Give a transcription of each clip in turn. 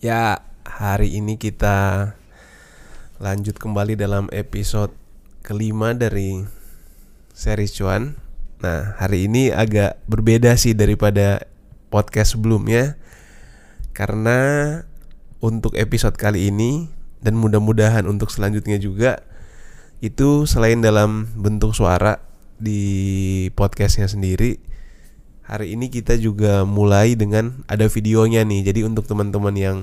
Ya, hari ini kita lanjut kembali dalam episode kelima dari series cuan. Nah, hari ini agak berbeda sih daripada podcast sebelumnya karena untuk episode kali ini dan mudah-mudahan untuk selanjutnya juga itu selain dalam bentuk suara di podcastnya sendiri hari ini kita juga mulai dengan ada videonya nih jadi untuk teman-teman yang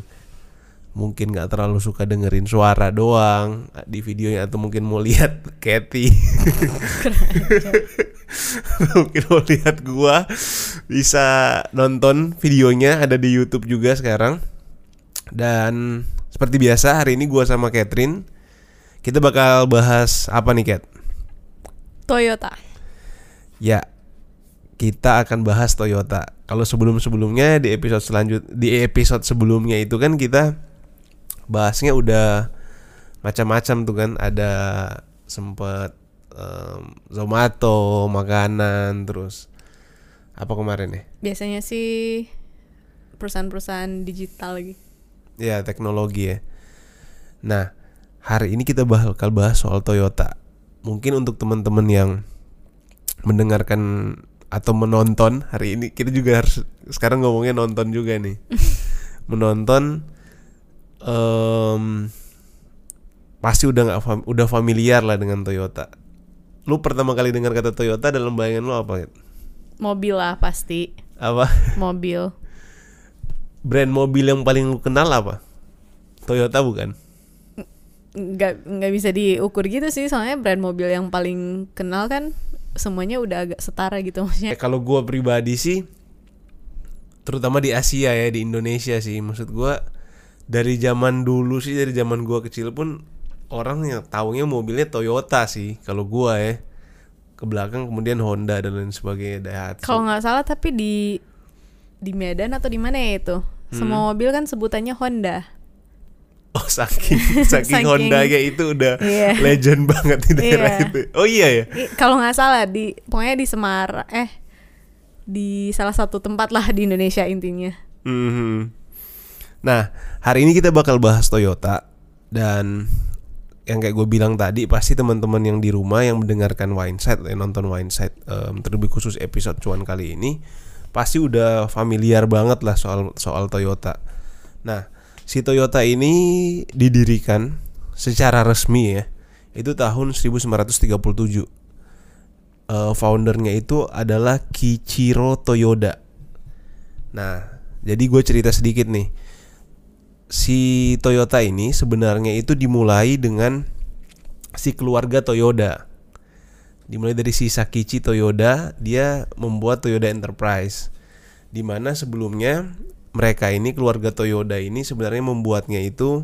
mungkin nggak terlalu suka dengerin suara doang di videonya atau mungkin mau lihat Kathy mungkin mau lihat gua bisa nonton videonya ada di YouTube juga sekarang dan seperti biasa hari ini gua sama Catherine kita bakal bahas apa nih Kat? Toyota. Ya, kita akan bahas Toyota. Kalau sebelum-sebelumnya di episode selanjut di episode sebelumnya itu kan kita bahasnya udah macam-macam tuh kan ada sempet um, Zomato, makanan, terus apa kemarin ya? Biasanya sih perusahaan-perusahaan digital lagi. Ya, teknologi ya. Nah, hari ini kita bakal bahas soal Toyota. Mungkin untuk teman-teman yang mendengarkan atau menonton hari ini kita juga harus sekarang ngomongnya nonton juga nih. Menonton um, pasti udah nggak fam udah familiar lah dengan Toyota. Lu pertama kali dengar kata Toyota dalam bayangan lu apa mobil lah pasti. Apa? Mobil. Brand mobil yang paling lu kenal apa? Toyota bukan? Nggak nggak bisa diukur gitu sih soalnya brand mobil yang paling kenal kan semuanya udah agak setara gitu maksudnya. Eh, kalau gue pribadi sih, terutama di Asia ya di Indonesia sih, maksud gue dari zaman dulu sih dari zaman gue kecil pun orang yang taunya mobilnya Toyota sih kalau gue ya ke belakang kemudian Honda dan lain sebagainya Daihatsu. Kalau nggak salah tapi di di Medan atau di mana ya itu hmm. semua mobil kan sebutannya Honda. Oh saking saking, saking ya itu udah iya. legend banget di daerah iya. itu. Oh iya ya. Kalau nggak salah di pokoknya di Semar eh di salah satu tempat lah di Indonesia intinya. Mm -hmm. Nah hari ini kita bakal bahas Toyota dan yang kayak gue bilang tadi pasti teman-teman yang di rumah yang mendengarkan Wineside yang nonton Wineside um, terlebih khusus episode cuan kali ini pasti udah familiar banget lah soal soal Toyota. Nah si Toyota ini didirikan secara resmi ya itu tahun 1937 uh, foundernya itu adalah Kichiro Toyoda. Nah jadi gue cerita sedikit nih. Si Toyota ini sebenarnya itu dimulai dengan si keluarga Toyoda. Dimulai dari si Sakichi Toyoda dia membuat Toyota Enterprise. Di mana sebelumnya mereka ini keluarga Toyota ini sebenarnya membuatnya itu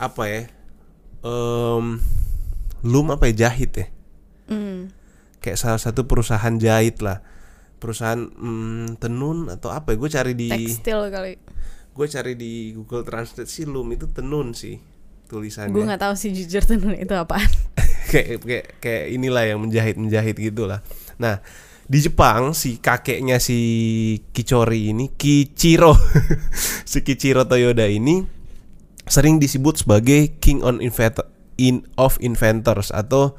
apa ya um, lum apa ya jahit ya? Mm. kayak salah satu perusahaan jahit lah. Perusahaan um, tenun atau apa ya gue cari di tekstil kali. gue cari di Google Translate sih lum itu tenun sih tulisannya. Gue nggak tahu sih jujur tenun itu apa kayak kayak kayak inilah yang menjahit menjahit gitulah. Nah di Jepang si kakeknya si Kichori ini Kichiro si Kichiro Toyoda ini sering disebut sebagai King on Inventor in of Inventors atau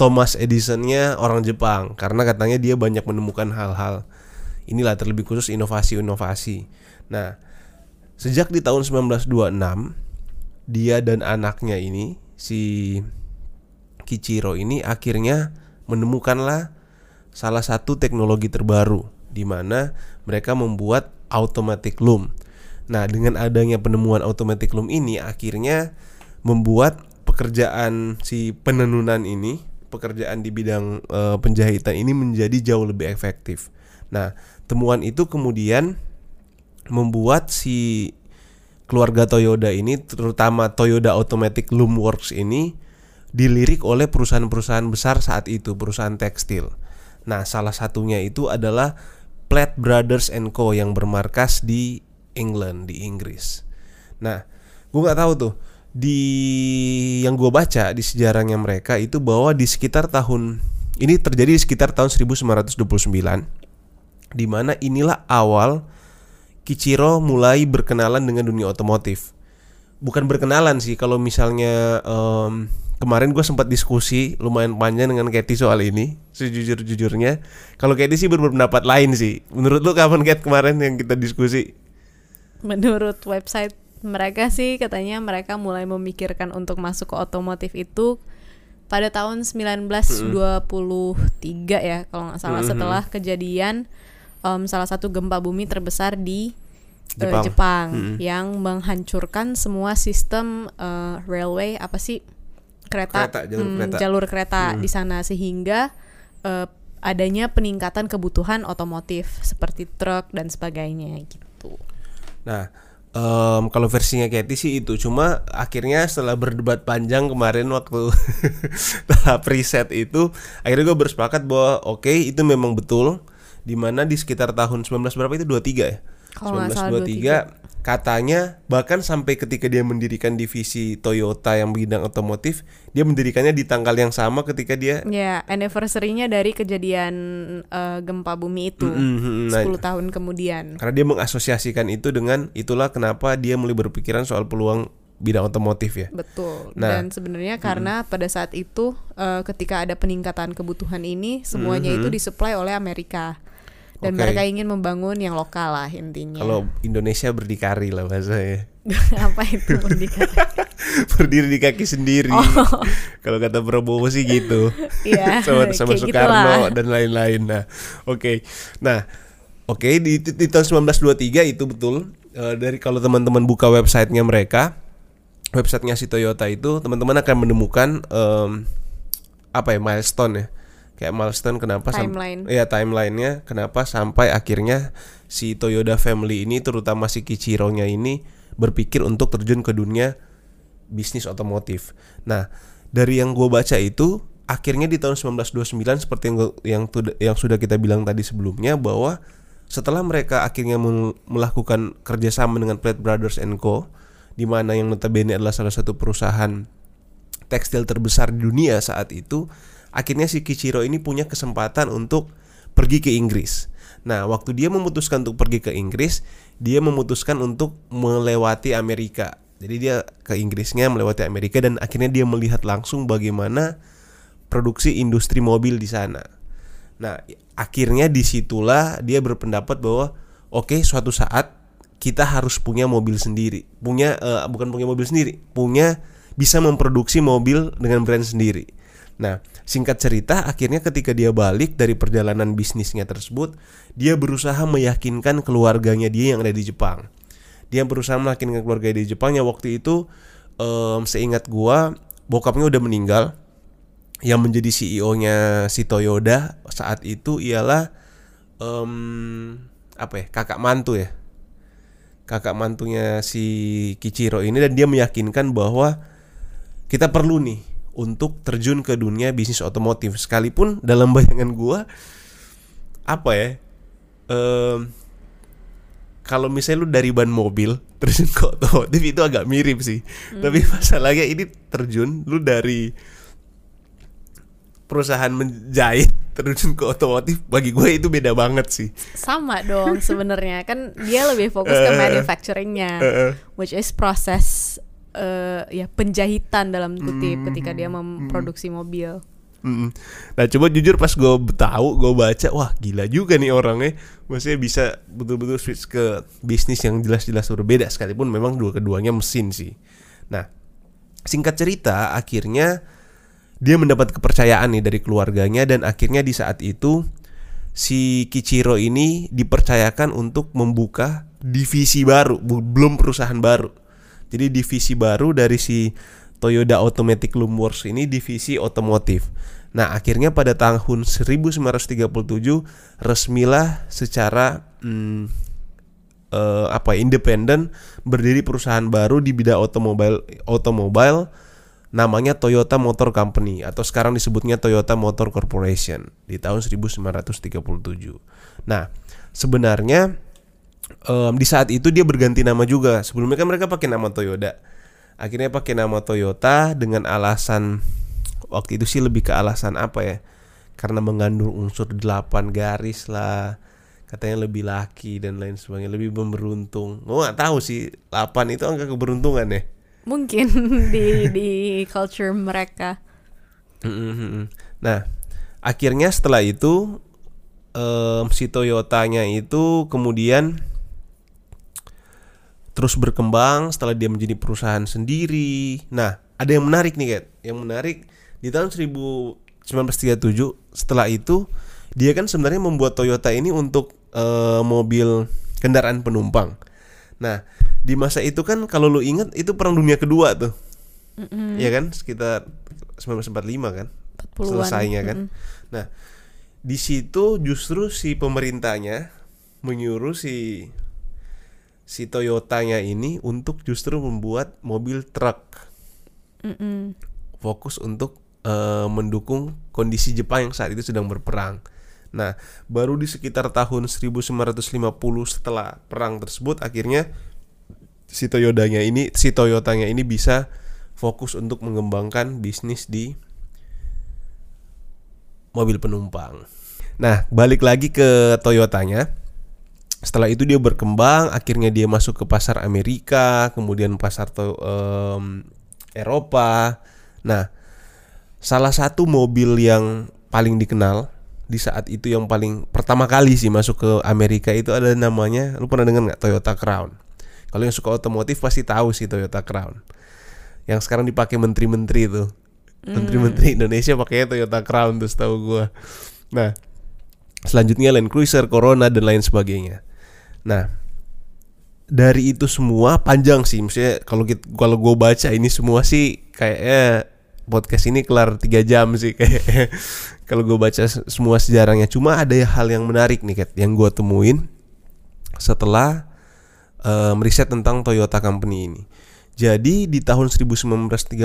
Thomas Edisonnya orang Jepang karena katanya dia banyak menemukan hal-hal inilah terlebih khusus inovasi-inovasi. Nah, sejak di tahun 1926 dia dan anaknya ini si Kichiro ini akhirnya menemukanlah salah satu teknologi terbaru di mana mereka membuat automatic loom. Nah, dengan adanya penemuan automatic loom ini akhirnya membuat pekerjaan si penenunan ini, pekerjaan di bidang e, penjahitan ini menjadi jauh lebih efektif. Nah, temuan itu kemudian membuat si keluarga Toyota ini terutama Toyota Automatic Loom Works ini dilirik oleh perusahaan-perusahaan besar saat itu, perusahaan tekstil. Nah, salah satunya itu adalah Platt Brothers and Co yang bermarkas di England, di Inggris. Nah, gue nggak tahu tuh di yang gue baca di sejarahnya mereka itu bahwa di sekitar tahun ini terjadi di sekitar tahun 1929 di mana inilah awal Kichiro mulai berkenalan dengan dunia otomotif. Bukan berkenalan sih kalau misalnya em, kemarin gue sempat diskusi lumayan panjang dengan Katy soal ini sejujur-jujurnya. Kalau Katy sih berpendapat lain sih. Menurut lu kapan Kat kemarin yang kita diskusi? Menurut website mereka sih katanya mereka mulai memikirkan untuk masuk ke otomotif itu pada tahun 1923 ya kalau nggak salah Mm-mm. setelah kejadian em, salah satu gempa bumi terbesar di eh, Jepang. Jepang, Mm-mm. yang menghancurkan semua sistem eh, railway apa sih kereta, Kereta, jalur hmm, kereta. jalur kereta di sana. Sehingga eh, adanya peningkatan kebutuhan otomotif seperti truk dan sebagainya gitu. Nah, em, kalau versinya Katy sih itu. Cuma akhirnya setelah berdebat panjang kemarin waktu tahap riset itu akhirnya gue bersepakat bahwa oke itu memang betul. Di mana di sekitar tahun 19 berapa itu? 23 ya? Kalau nggak salah 1923 katanya bahkan sampai ketika dia mendirikan divisi Toyota yang bidang otomotif dia mendirikannya di tanggal yang sama ketika dia Ya, anniversary-nya dari kejadian eh, gempa bumi itu. Mm, mm, nah, 10 tahun kemudian. karena dia mengasosiasikan itu dengan itulah kenapa dia mulai berpikiran soal peluang bidang otomotif ya Betul. Nah. Dan sebenarnya karena pada saat itu eh, ketika ada peningkatan kebutuhan ini semuanya itu disuplai oleh Amerika. Dan. Oke. mereka ingin membangun yang lokal lah intinya. Kalau Indonesia berdikari lah bahasanya. apa itu berdikari? Berdiri di kaki sendiri. Oh. Kalau kata Prabowo sih gitu. Iya, sama sama kayak Soekarno gitulah. dan lain-lain. Nah, oke. Nah, oke di, di, di tahun 1923 itu betul. Eh, dari kalau teman-teman buka websitenya mereka, websitenya si Toyota itu, teman-teman akan menemukan em, apa ya milestone ya. Kayak milestone kenapa Timeline. Iya timelinenya kenapa sampai akhirnya si Toyota family ini terutama si Kichiro-nya ini berpikir untuk terjun ke dunia bisnis otomotif. Nah, dari yang gue baca itu akhirnya di tahun 1929 seperti yang gua- yang yang sudah kita bilang tadi sebelumnya bahwa setelah mereka akhirnya mel- melakukan kerjasama dengan Pratt Brothers and Co, di mana yang notabene adalah salah satu perusahaan tekstil terbesar di dunia saat itu, akhirnya si Kichiro ini punya kesempatan untuk pergi ke Inggris. Nah, waktu dia memutuskan untuk pergi ke Inggris, dia memutuskan untuk melewati Amerika. Jadi dia ke Inggrisnya melewati Amerika dan akhirnya dia melihat langsung bagaimana produksi industri mobil di sana. Nah, akhirnya di situlah dia berpendapat bahwa oke suatu saat kita harus punya mobil sendiri, punya eh, bukan punya mobil sendiri, punya bisa memproduksi mobil dengan brand sendiri. Nah, singkat cerita, akhirnya ketika dia balik dari perjalanan bisnisnya tersebut, dia berusaha meyakinkan keluarganya dia yang ada di Jepang. Dia berusaha meyakinkan keluarga di Jepang yang waktu itu, em, seingat gua, bokapnya udah meninggal. Yang menjadi CEO-nya si Toyota saat itu ialah em, apa ya, kakak mantu ya, kakak mantunya si Kichiro ini dan dia meyakinkan bahwa kita perlu nih untuk terjun ke dunia bisnis otomotif. Sekalipun dalam bayangan gua apa ya em, kalau misalnya lu dari ban mobil terjun ke otomotif itu agak mirip sih. Tapi masalahnya ini terjun lu dari perusahaan menjahit terjun ke otomotif bagi gue itu beda banget sih. Sama dong sebenarnya. Kan dia lebih fokus ke manufacturingnya, which is proses eh, ya penjahitan dalam kutip ketika dia memproduksi mobil. Mm-mm. Nah coba jujur pas gue tahu gue baca wah gila juga nih orangnya maksudnya bisa betul-betul switch ke bisnis yang jelas-jelas berbeda sekalipun memang dua keduanya mesin sih. Nah singkat cerita akhirnya dia mendapat kepercayaan nih dari keluarganya dan akhirnya di saat itu si Kichiro ini dipercayakan untuk membuka divisi baru belum perusahaan baru. Jadi divisi baru dari si Toyota Automatic Loom ini divisi otomotif. Nah, akhirnya pada tahun 1937 resmilah secara hmm, eh, apa independen berdiri perusahaan baru di bidang otomobil otomobil namanya Toyota Motor Company atau sekarang disebutnya Toyota Motor Corporation di tahun 1937. Nah, sebenarnya em, di saat itu dia berganti nama juga. Sebelumnya kan mereka pakai nama Toyota. Akhirnya pakai nama Toyota dengan alasan waktu itu sih lebih ke alasan apa ya? Karena mengandung unsur 8 garis lah. katanya lebih laki dan lain sebagainya, lebih beruntung. Gue nggak tahu sih 8 itu angka keberuntungan ya. Mungkin di di culture mereka. Nah, akhirnya setelah itu em, si Toyotanya itu kemudian terus berkembang setelah dia menjadi perusahaan sendiri. Nah, ada yang menarik nih, Kat. Yang menarik di tahun 1937 setelah itu dia kan sebenarnya membuat Toyota ini untuk eh, mobil kendaraan penumpang. Nah, di masa itu kan kalau lu ingat itu perang dunia kedua tuh. Iya kan? Sekitar 1945 kan? 40-an. Selesainya kan. Mm-mm. Nah, di situ justru si pemerintahnya menyuruh si si Toyotanya ini untuk justru membuat mobil truk Mm-mm. fokus untuk eh, mendukung kondisi Jepang yang saat itu sedang berperang. Nah, baru di sekitar tahun 1950 setelah perang tersebut akhirnya si Toyotanya ini si Toyotanya ini bisa fokus untuk mengembangkan bisnis di mobil penumpang. Nah, balik lagi ke Toyotanya. Setelah itu dia berkembang, akhirnya dia masuk ke pasar Amerika, kemudian pasar to- em, Eropa. Nah, salah satu mobil yang paling dikenal di saat itu yang paling pertama kali sih masuk ke Amerika itu ada namanya, lu pernah dengar nggak Toyota Crown? Kalau yang suka otomotif pasti tahu sih Toyota Crown. Yang sekarang dipakai menteri-menteri itu. Menteri-menteri Indonesia pakainya Toyota Crown tuh setahu gua. Nah, selanjutnya Land Cruiser, Corona dan lain sebagainya. Nah, dari itu semua panjang sih. Maksudnya kalau kita kalau gue baca ini semua sih kayaknya podcast ini kelar tiga jam sih kayak kalau gue baca se- semua sejarahnya. Cuma ada hal yang menarik nih Kat, yang gue temuin setelah eh, meriset tentang Toyota Company ini. Jadi di tahun 1935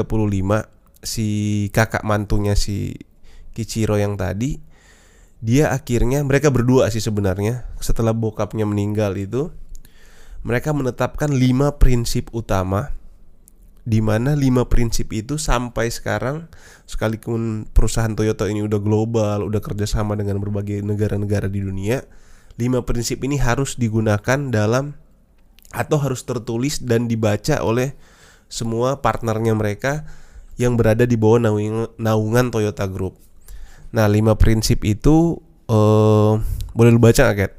si kakak mantunya si Kichiro yang tadi dia akhirnya mereka berdua sih sebenarnya setelah bokapnya meninggal itu mereka menetapkan lima prinsip utama di mana lima prinsip itu sampai sekarang sekalipun perusahaan Toyota ini udah global, udah kerjasama dengan berbagai negara-negara di dunia, lima prinsip ini harus digunakan dalam atau harus tertulis dan dibaca oleh semua partnernya mereka yang berada di bawah naungan, Toyota Group. Nah, lima prinsip itu eh boleh lu baca nggak, Kat?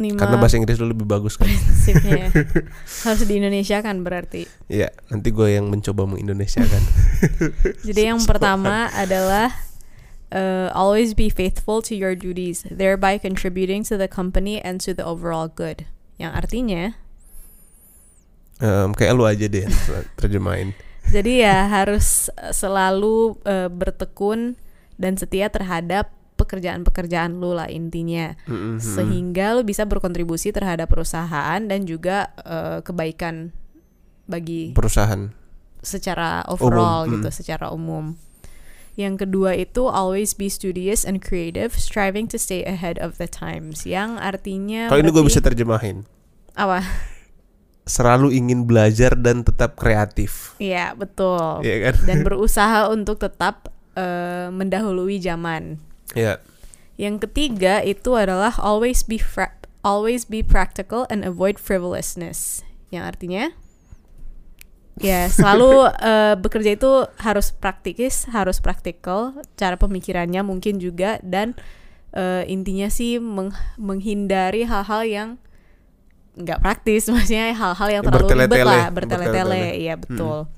Lima Karena bahasa Inggris lu lebih bagus kan. prinsipnya ya. harus di Indonesia kan berarti. Iya, nanti gue yang mencoba mengindonesiakan. Jadi yang pertama adalah uh, always be faithful to your duties, thereby contributing to the company and to the overall good. Yang artinya, Em, kayak lu aja deh terjemahin. Jadi ya harus uh, selalu uh, bertekun dan setia terhadap pekerjaan-pekerjaan lu lah intinya. Mm-mm. Sehingga lu bisa berkontribusi terhadap perusahaan dan juga uh, kebaikan bagi Perusahaan. secara overall Umum, gitu, hmm. secara umum. Yang kedua itu always be studious and creative, striving to stay ahead of the times. Yang artinya Kalau ini gue bisa terjemahin. apa? Selalu ingin belajar dan tetap kreatif. Iya, betul. Iya kan? Dan berusaha untuk tetap eh, mendahului zaman. Iya. Yang ketiga itu adalah always be always be practical and avoid frivolousness. Yang artinya ya selalu eh, bekerja itu harus praktikis, harus praktikal, cara pemikirannya mungkin juga dan eh, intinya sih meng- menghindari hal-hal yang nggak praktis, maksudnya hal-hal yang Ya, terlalu ribet bertele-tele, lah, bertele-tele, iya betul.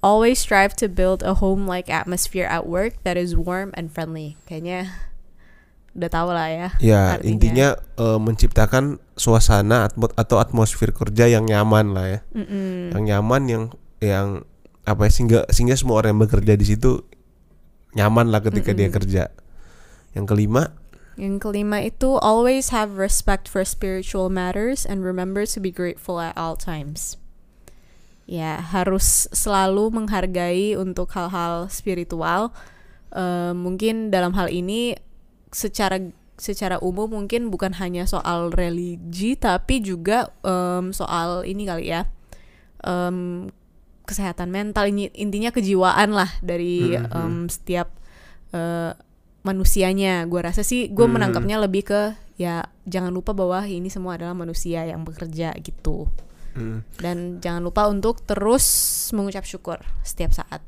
Always strive to build a home-like atmosphere at work that is warm and friendly. Kayaknya udah tahu lah ya. Ya, artinya. intinya eh, menciptakan suasana atmo- atau atmosfer kerja yang nyaman lah ya. Mm-mm. Yang nyaman yang yang apa ya sehingga sehingga semua orang yang bekerja di situ nyaman lah ketika dia Mm-mm. kerja. Yang kelima, Yang kelima itu always have respect for spiritual matters and remember to be grateful at all times. Ya, harus selalu menghargai untuk hal-hal spiritual. Eh, mungkin dalam hal ini secara secara umum mungkin bukan hanya soal religi tapi juga em, soal ini kali ya. em, kesehatan mental ini intinya kejiwaan lah dari Mhm. em, setiap eh, manusianya. Gua rasa sih gue Hmm. menangkapnya lebih ke ya jangan lupa bahwa ini semua adalah manusia yang bekerja gitu. Hmm. Dan jangan lupa untuk terus mengucap syukur setiap saat.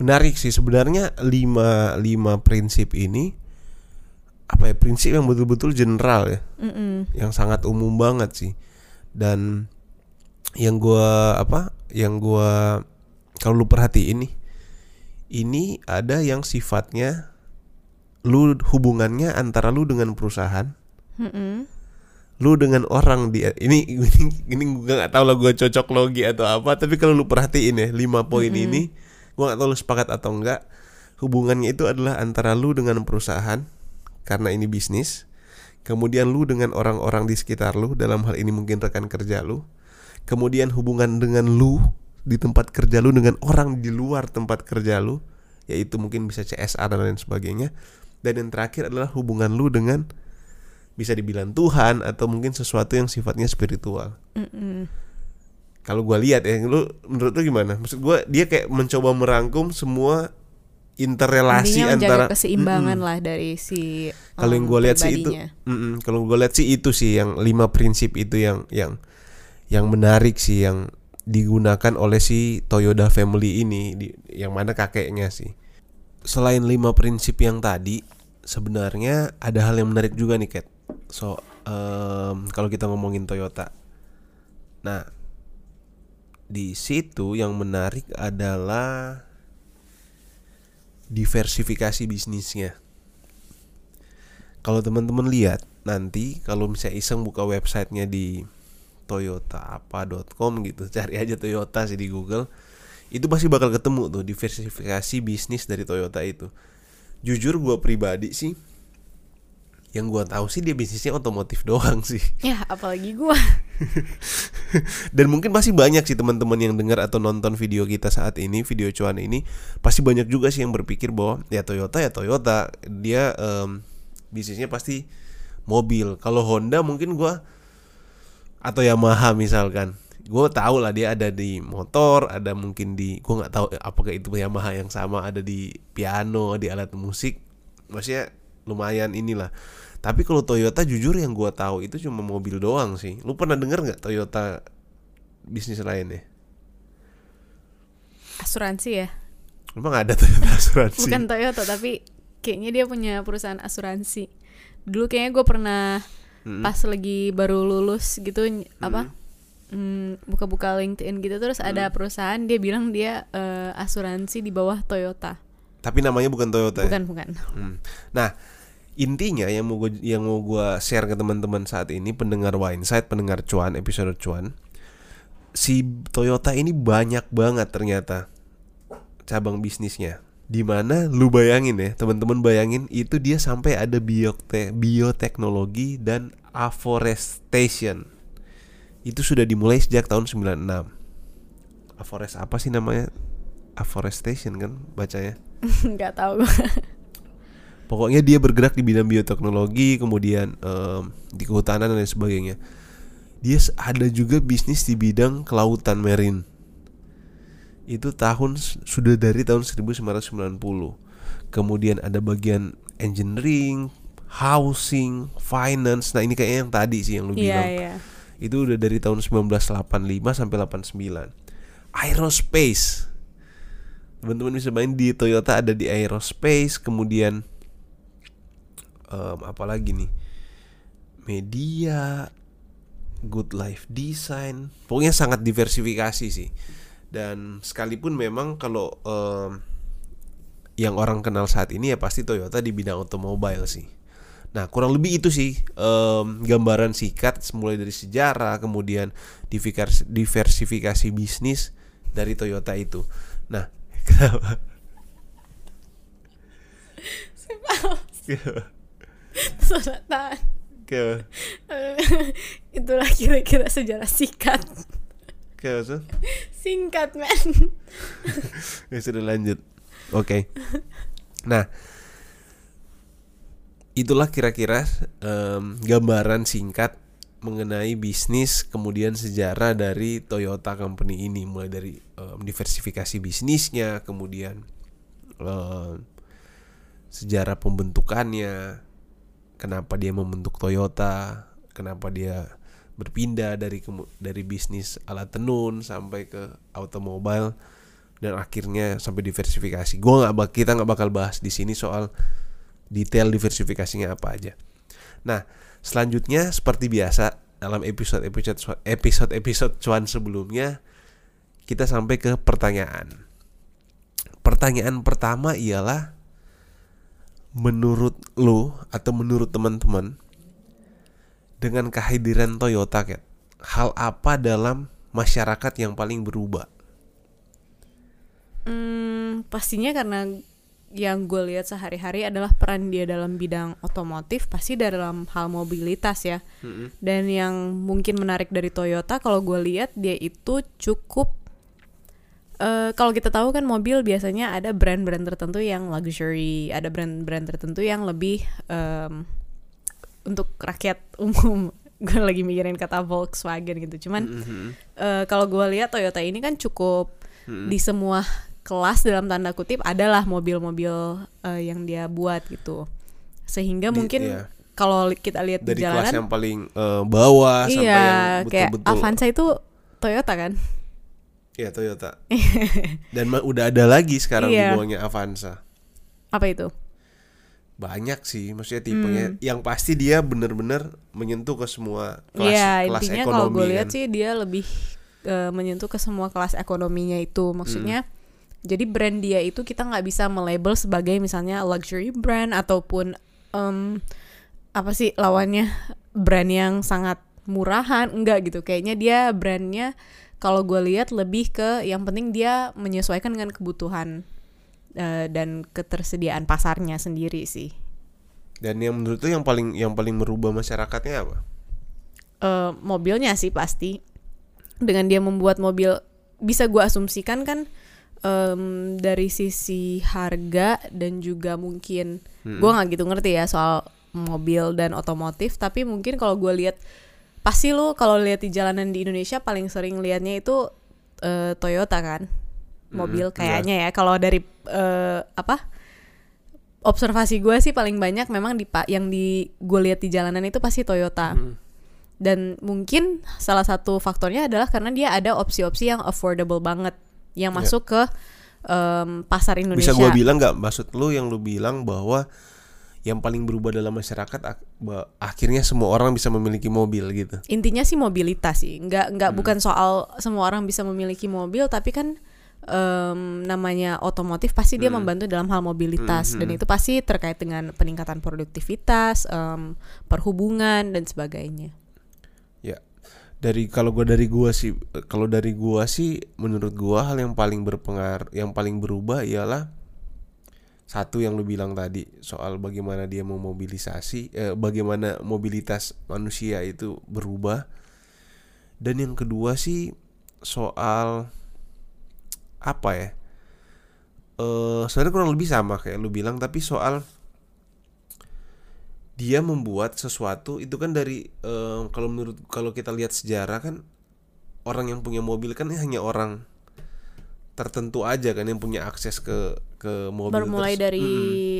Menarik sih sebenarnya lima lima prinsip ini apa ya prinsip yang betul-betul general ya, Mm-mm. yang sangat umum banget sih. Dan yang gua apa? Yang gua kalau lu perhatiin nih, ini ada yang sifatnya lu hubungannya antara lu dengan perusahaan, Mm-mm. lu dengan orang di ini ini, ini gue nggak tahu lah gue cocok logi atau apa tapi kalau lu perhatiin ya lima poin ini gue nggak tahu lu sepakat atau enggak hubungannya itu adalah antara lu dengan perusahaan karena ini bisnis kemudian lu dengan orang-orang di sekitar lu dalam hal ini mungkin rekan kerja lu kemudian hubungan dengan lu di tempat kerja lu dengan orang di luar tempat kerja lu yaitu mungkin bisa CSR dan lain sebagainya dan yang terakhir adalah hubungan lu dengan bisa dibilang Tuhan atau mungkin sesuatu yang sifatnya spiritual. Kalau gua lihat ya, lu menurut lu gimana? Maksud gua dia kayak mencoba merangkum semua interrelasi Intinya antara keseimbangan Mm-mm. lah dari si Kalau yang um, gua lihat sih itu, pribadinya. mm-mm. kalau gua lihat sih itu sih yang lima prinsip itu yang yang yang menarik sih yang digunakan oleh si Toyota family ini, di, yang mana kakeknya sih. Selain lima prinsip yang tadi, sebenarnya ada hal yang menarik juga nih, Kat. So, em, kalau kita ngomongin Toyota, nah di situ yang menarik adalah diversifikasi bisnisnya. Kalau teman-teman lihat nanti kalau misalnya iseng buka websitenya di toyotaapa.com gitu, cari aja Toyota sih di Google, itu pasti bakal ketemu tuh diversifikasi bisnis dari Toyota itu. Jujur gue pribadi sih, yang gue tahu sih dia bisnisnya otomotif doang sih. Ya, apalagi gua. Dan mungkin masih banyak sih teman-teman yang dengar atau nonton video kita saat ini, video cuan ini, pasti banyak juga sih yang berpikir bahwa ya Toyota ya Toyota, dia em, bisnisnya pasti mobil. Kalau Honda mungkin gua atau Yamaha misalkan, gue tahu lah dia ada di motor, ada mungkin di, gua nggak tahu apakah itu Yamaha yang sama, ada di piano, di alat musik, maksudnya lumayan inilah. Tapi kalau Toyota jujur yang gua tahu itu cuma mobil doang sih. Lu pernah denger nggak Toyota bisnis lainnya? Asuransi ya. Emang ada Toyota asuransi? Bukan Toyota tapi kayaknya dia punya perusahaan asuransi. Dulu kayaknya gue pernah Mm-mm. pas lagi baru lulus gitu ny- apa? mm, buka-buka LinkedIn gitu terus ada perusahaan dia bilang dia eh, asuransi di bawah Toyota. Tapi namanya bukan Toyota. ya? Bukan, bukan. Hmm. Nah, intinya yang mau gua, yang mau gua share ke teman-teman saat ini pendengar Winesight, pendengar cuan, episode cuan. Si Toyota ini banyak banget ternyata cabang bisnisnya. Di mana lu bayangin ya, teman-teman bayangin itu dia sampai ada biote bioteknologi dan afforestation. Itu sudah dimulai sejak tahun 96. Afforest apa sih namanya? Afforestation kan bacanya. Nggak tahu. Pokoknya dia bergerak di bidang bioteknologi, kemudian em, di kehutanan dan lain sebagainya. Dia ada juga bisnis di bidang kelautan marine. Itu tahun sudah dari tahun 1990. Kemudian ada bagian engineering, housing, finance. Nah, ini kayaknya yang tadi sih yang lu Iya, bilang. iya. Itu udah dari tahun 1985 sampai 89. Aerospace. Teman-teman bisa main di Toyota ada di aerospace, kemudian em, apa lagi nih? Media, good life design. Pokoknya sangat diversifikasi sih. Dan sekalipun memang kalau em, yang orang kenal saat ini ya pasti Toyota di bidang otomobil sih. Nah kurang lebih itu sih em, gambaran singkat mulai dari sejarah kemudian diversifikasi, bisnis dari Toyota itu. Nah kenapa? Kenapa? Sonata. Kenapa? Itulah kira-kira sejarah singkat. Kenapa, Sun? Singkat, men. Ya sudah lanjut. Oke. Nah, itulah kira-kira em, gambaran singkat mengenai bisnis kemudian sejarah dari Toyota Company ini mulai dari em, diversifikasi bisnisnya kemudian em, sejarah pembentukannya, kenapa dia membentuk Toyota, kenapa dia berpindah dari dari bisnis alat tenun sampai ke automobile dan akhirnya sampai diversifikasi. Gua nggak kita nggak bakal bahas di sini soal detail diversifikasinya apa aja. Nah, selanjutnya seperti biasa dalam episode episode episode episode cuan sebelumnya kita sampai ke pertanyaan. Pertanyaan pertama ialah menurut lo atau menurut teman-teman dengan kehadiran Toyota Kat, hal apa dalam masyarakat yang paling berubah? Hmm, pastinya karena yang gue lihat sehari-hari adalah peran dia dalam bidang otomotif pasti dalam hal mobilitas ya. Dan yang mungkin menarik dari Toyota kalau gue lihat dia itu cukup eh kalau kita tahu kan mobil biasanya ada brand-brand tertentu yang luxury ada brand-brand tertentu yang lebih em, untuk rakyat umum gue lagi mikirin kata Volkswagen gitu cuman eh, kalau gue lihat Toyota ini kan cukup di semua kelas dalam tanda kutip adalah mobil-mobil eh, yang dia buat gitu sehingga Di- mungkin iya. kalau kita lihat di Dari kelas jalanan yang paling eh, bawah sampai iya yang kayak betul-betul Avanza itu Toyota kan ya Toyota. Dan udah ada lagi sekarang di Iya. bawahnya Avanza. apa itu Banyak sih maksudnya tipenya. Hmm. Yang pasti dia bener-bener menyentuh ke semua kelas Iya kelas intinya ekonomi kalau gue lihat kan. sih dia lebih eh, menyentuh ke semua kelas ekonominya itu maksudnya Hmm. jadi brand dia itu kita nggak bisa melabel sebagai misalnya luxury brand ataupun em, apa sih lawannya brand yang sangat murahan enggak gitu kayaknya dia brandnya kalau gue lihat lebih ke yang penting dia menyesuaikan dengan kebutuhan eh, dan ketersediaan pasarnya sendiri sih. Dan yang menurut tuh yang paling yang paling merubah masyarakatnya apa? eh, mobilnya sih pasti. Dengan dia membuat mobil bisa gua asumsikan kan em, dari sisi harga dan juga mungkin gua nggak gitu ngerti ya soal mobil dan otomotif tapi mungkin kalau gua lihat pasti lu kalau lihat di jalanan di Indonesia paling sering liatnya itu eh, Toyota kan mobil Mm, kayaknya ya. Kalau dari eh, apa observasi gue sih paling banyak memang di pak yang di gue lihat di jalanan itu pasti Toyota. Dan mungkin salah satu faktornya adalah karena dia ada opsi-opsi yang affordable banget yang Iya. masuk ke em, pasar Indonesia. Bisa gua bilang nggak? Maksud lu yang lu bilang bahwa yang paling berubah dalam masyarakat ak- akhirnya semua orang bisa memiliki mobil gitu. intinya sih mobilitas sih. Nggak Hmm. nggak bukan soal semua orang bisa memiliki mobil tapi kan em, namanya otomotif pasti dia Hmm. membantu dalam hal mobilitas dan itu pasti terkait dengan peningkatan produktivitas em, perhubungan dan sebagainya Ya. Dari kalau gua dari gua sih kalau dari gua sih menurut gua hal yang paling berpengaruh yang paling berubah ialah satu yang lu bilang tadi soal bagaimana dia memobilisasi eh, bagaimana mobilitas manusia itu berubah dan yang kedua sih soal apa ya eh sebenarnya kurang lebih sama kayak lu bilang tapi soal dia membuat sesuatu itu kan dari eh, kalau menurut kalau kita lihat sejarah kan orang yang punya mobil kan hanya orang tertentu aja kan yang punya akses ke ke mobil bermulai terus- dari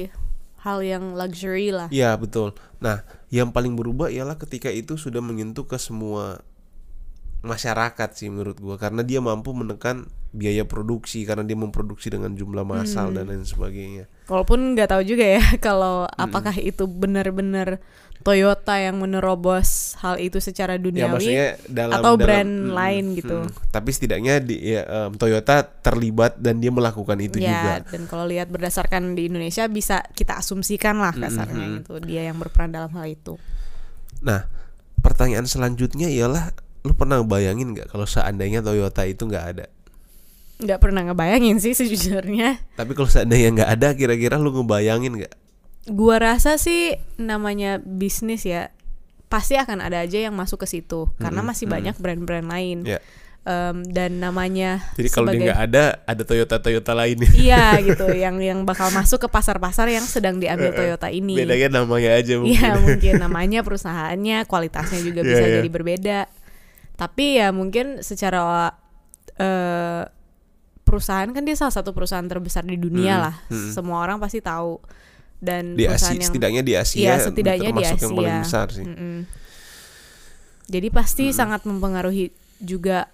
Mm-mm. hal yang luxury lah Iya betul. Nah, yang paling berubah ialah ketika itu sudah menyentuh ke semua masyarakat sih menurut gua karena dia mampu menekan biaya produksi karena dia memproduksi dengan jumlah massal Hmm. dan lain sebagainya. Walaupun nggak tahu juga ya kalau apakah itu benar-benar Toyota yang menerobos hal itu secara Ya duniawi maksudnya dalam atau dalam- brand mm, lain gitu. mm. Tapi setidaknya di ya, em, Toyota terlibat dan dia melakukan itu juga. ya, dan kalau lihat berdasarkan di Indonesia bisa kita asumsikan lah kasarnya Mhm. gitu dia yang berperan dalam hal itu. Nah, pertanyaan selanjutnya ialah lu pernah bayangin nggak kalau seandainya Toyota itu nggak ada? Nggak pernah ngebayangin sih sejujurnya. Tapi kalau seandainya nggak ada, kira-kira lu ngebayangin nggak? Gua rasa sih namanya bisnis ya pasti akan ada aja yang masuk ke situ karena Mm-mm, masih mm. banyak brand-brand lain. Ya. Em, dan namanya Jadi kalau dia sebagai- nggak ada, ada Toyota Toyota lainnya. Iya gitu, yang yang bakal masuk ke pasar-pasar yang sedang diambil Toyota ini. Bedanya namanya aja mungkin. Iya mungkin namanya perusahaannya, kualitasnya juga bisa Iya, iya. jadi berbeda. Tapi ya mungkin secara eh perusahaan kan dia salah satu perusahaan terbesar di dunia Hmm, lah. hmm. Semua orang pasti tahu. dan di perusahaan Asia yang setidaknya di Asia Iya, setidaknya di termasuk yang paling Asia. besar sih Mm-mm. Jadi pasti sangat mempengaruhi juga.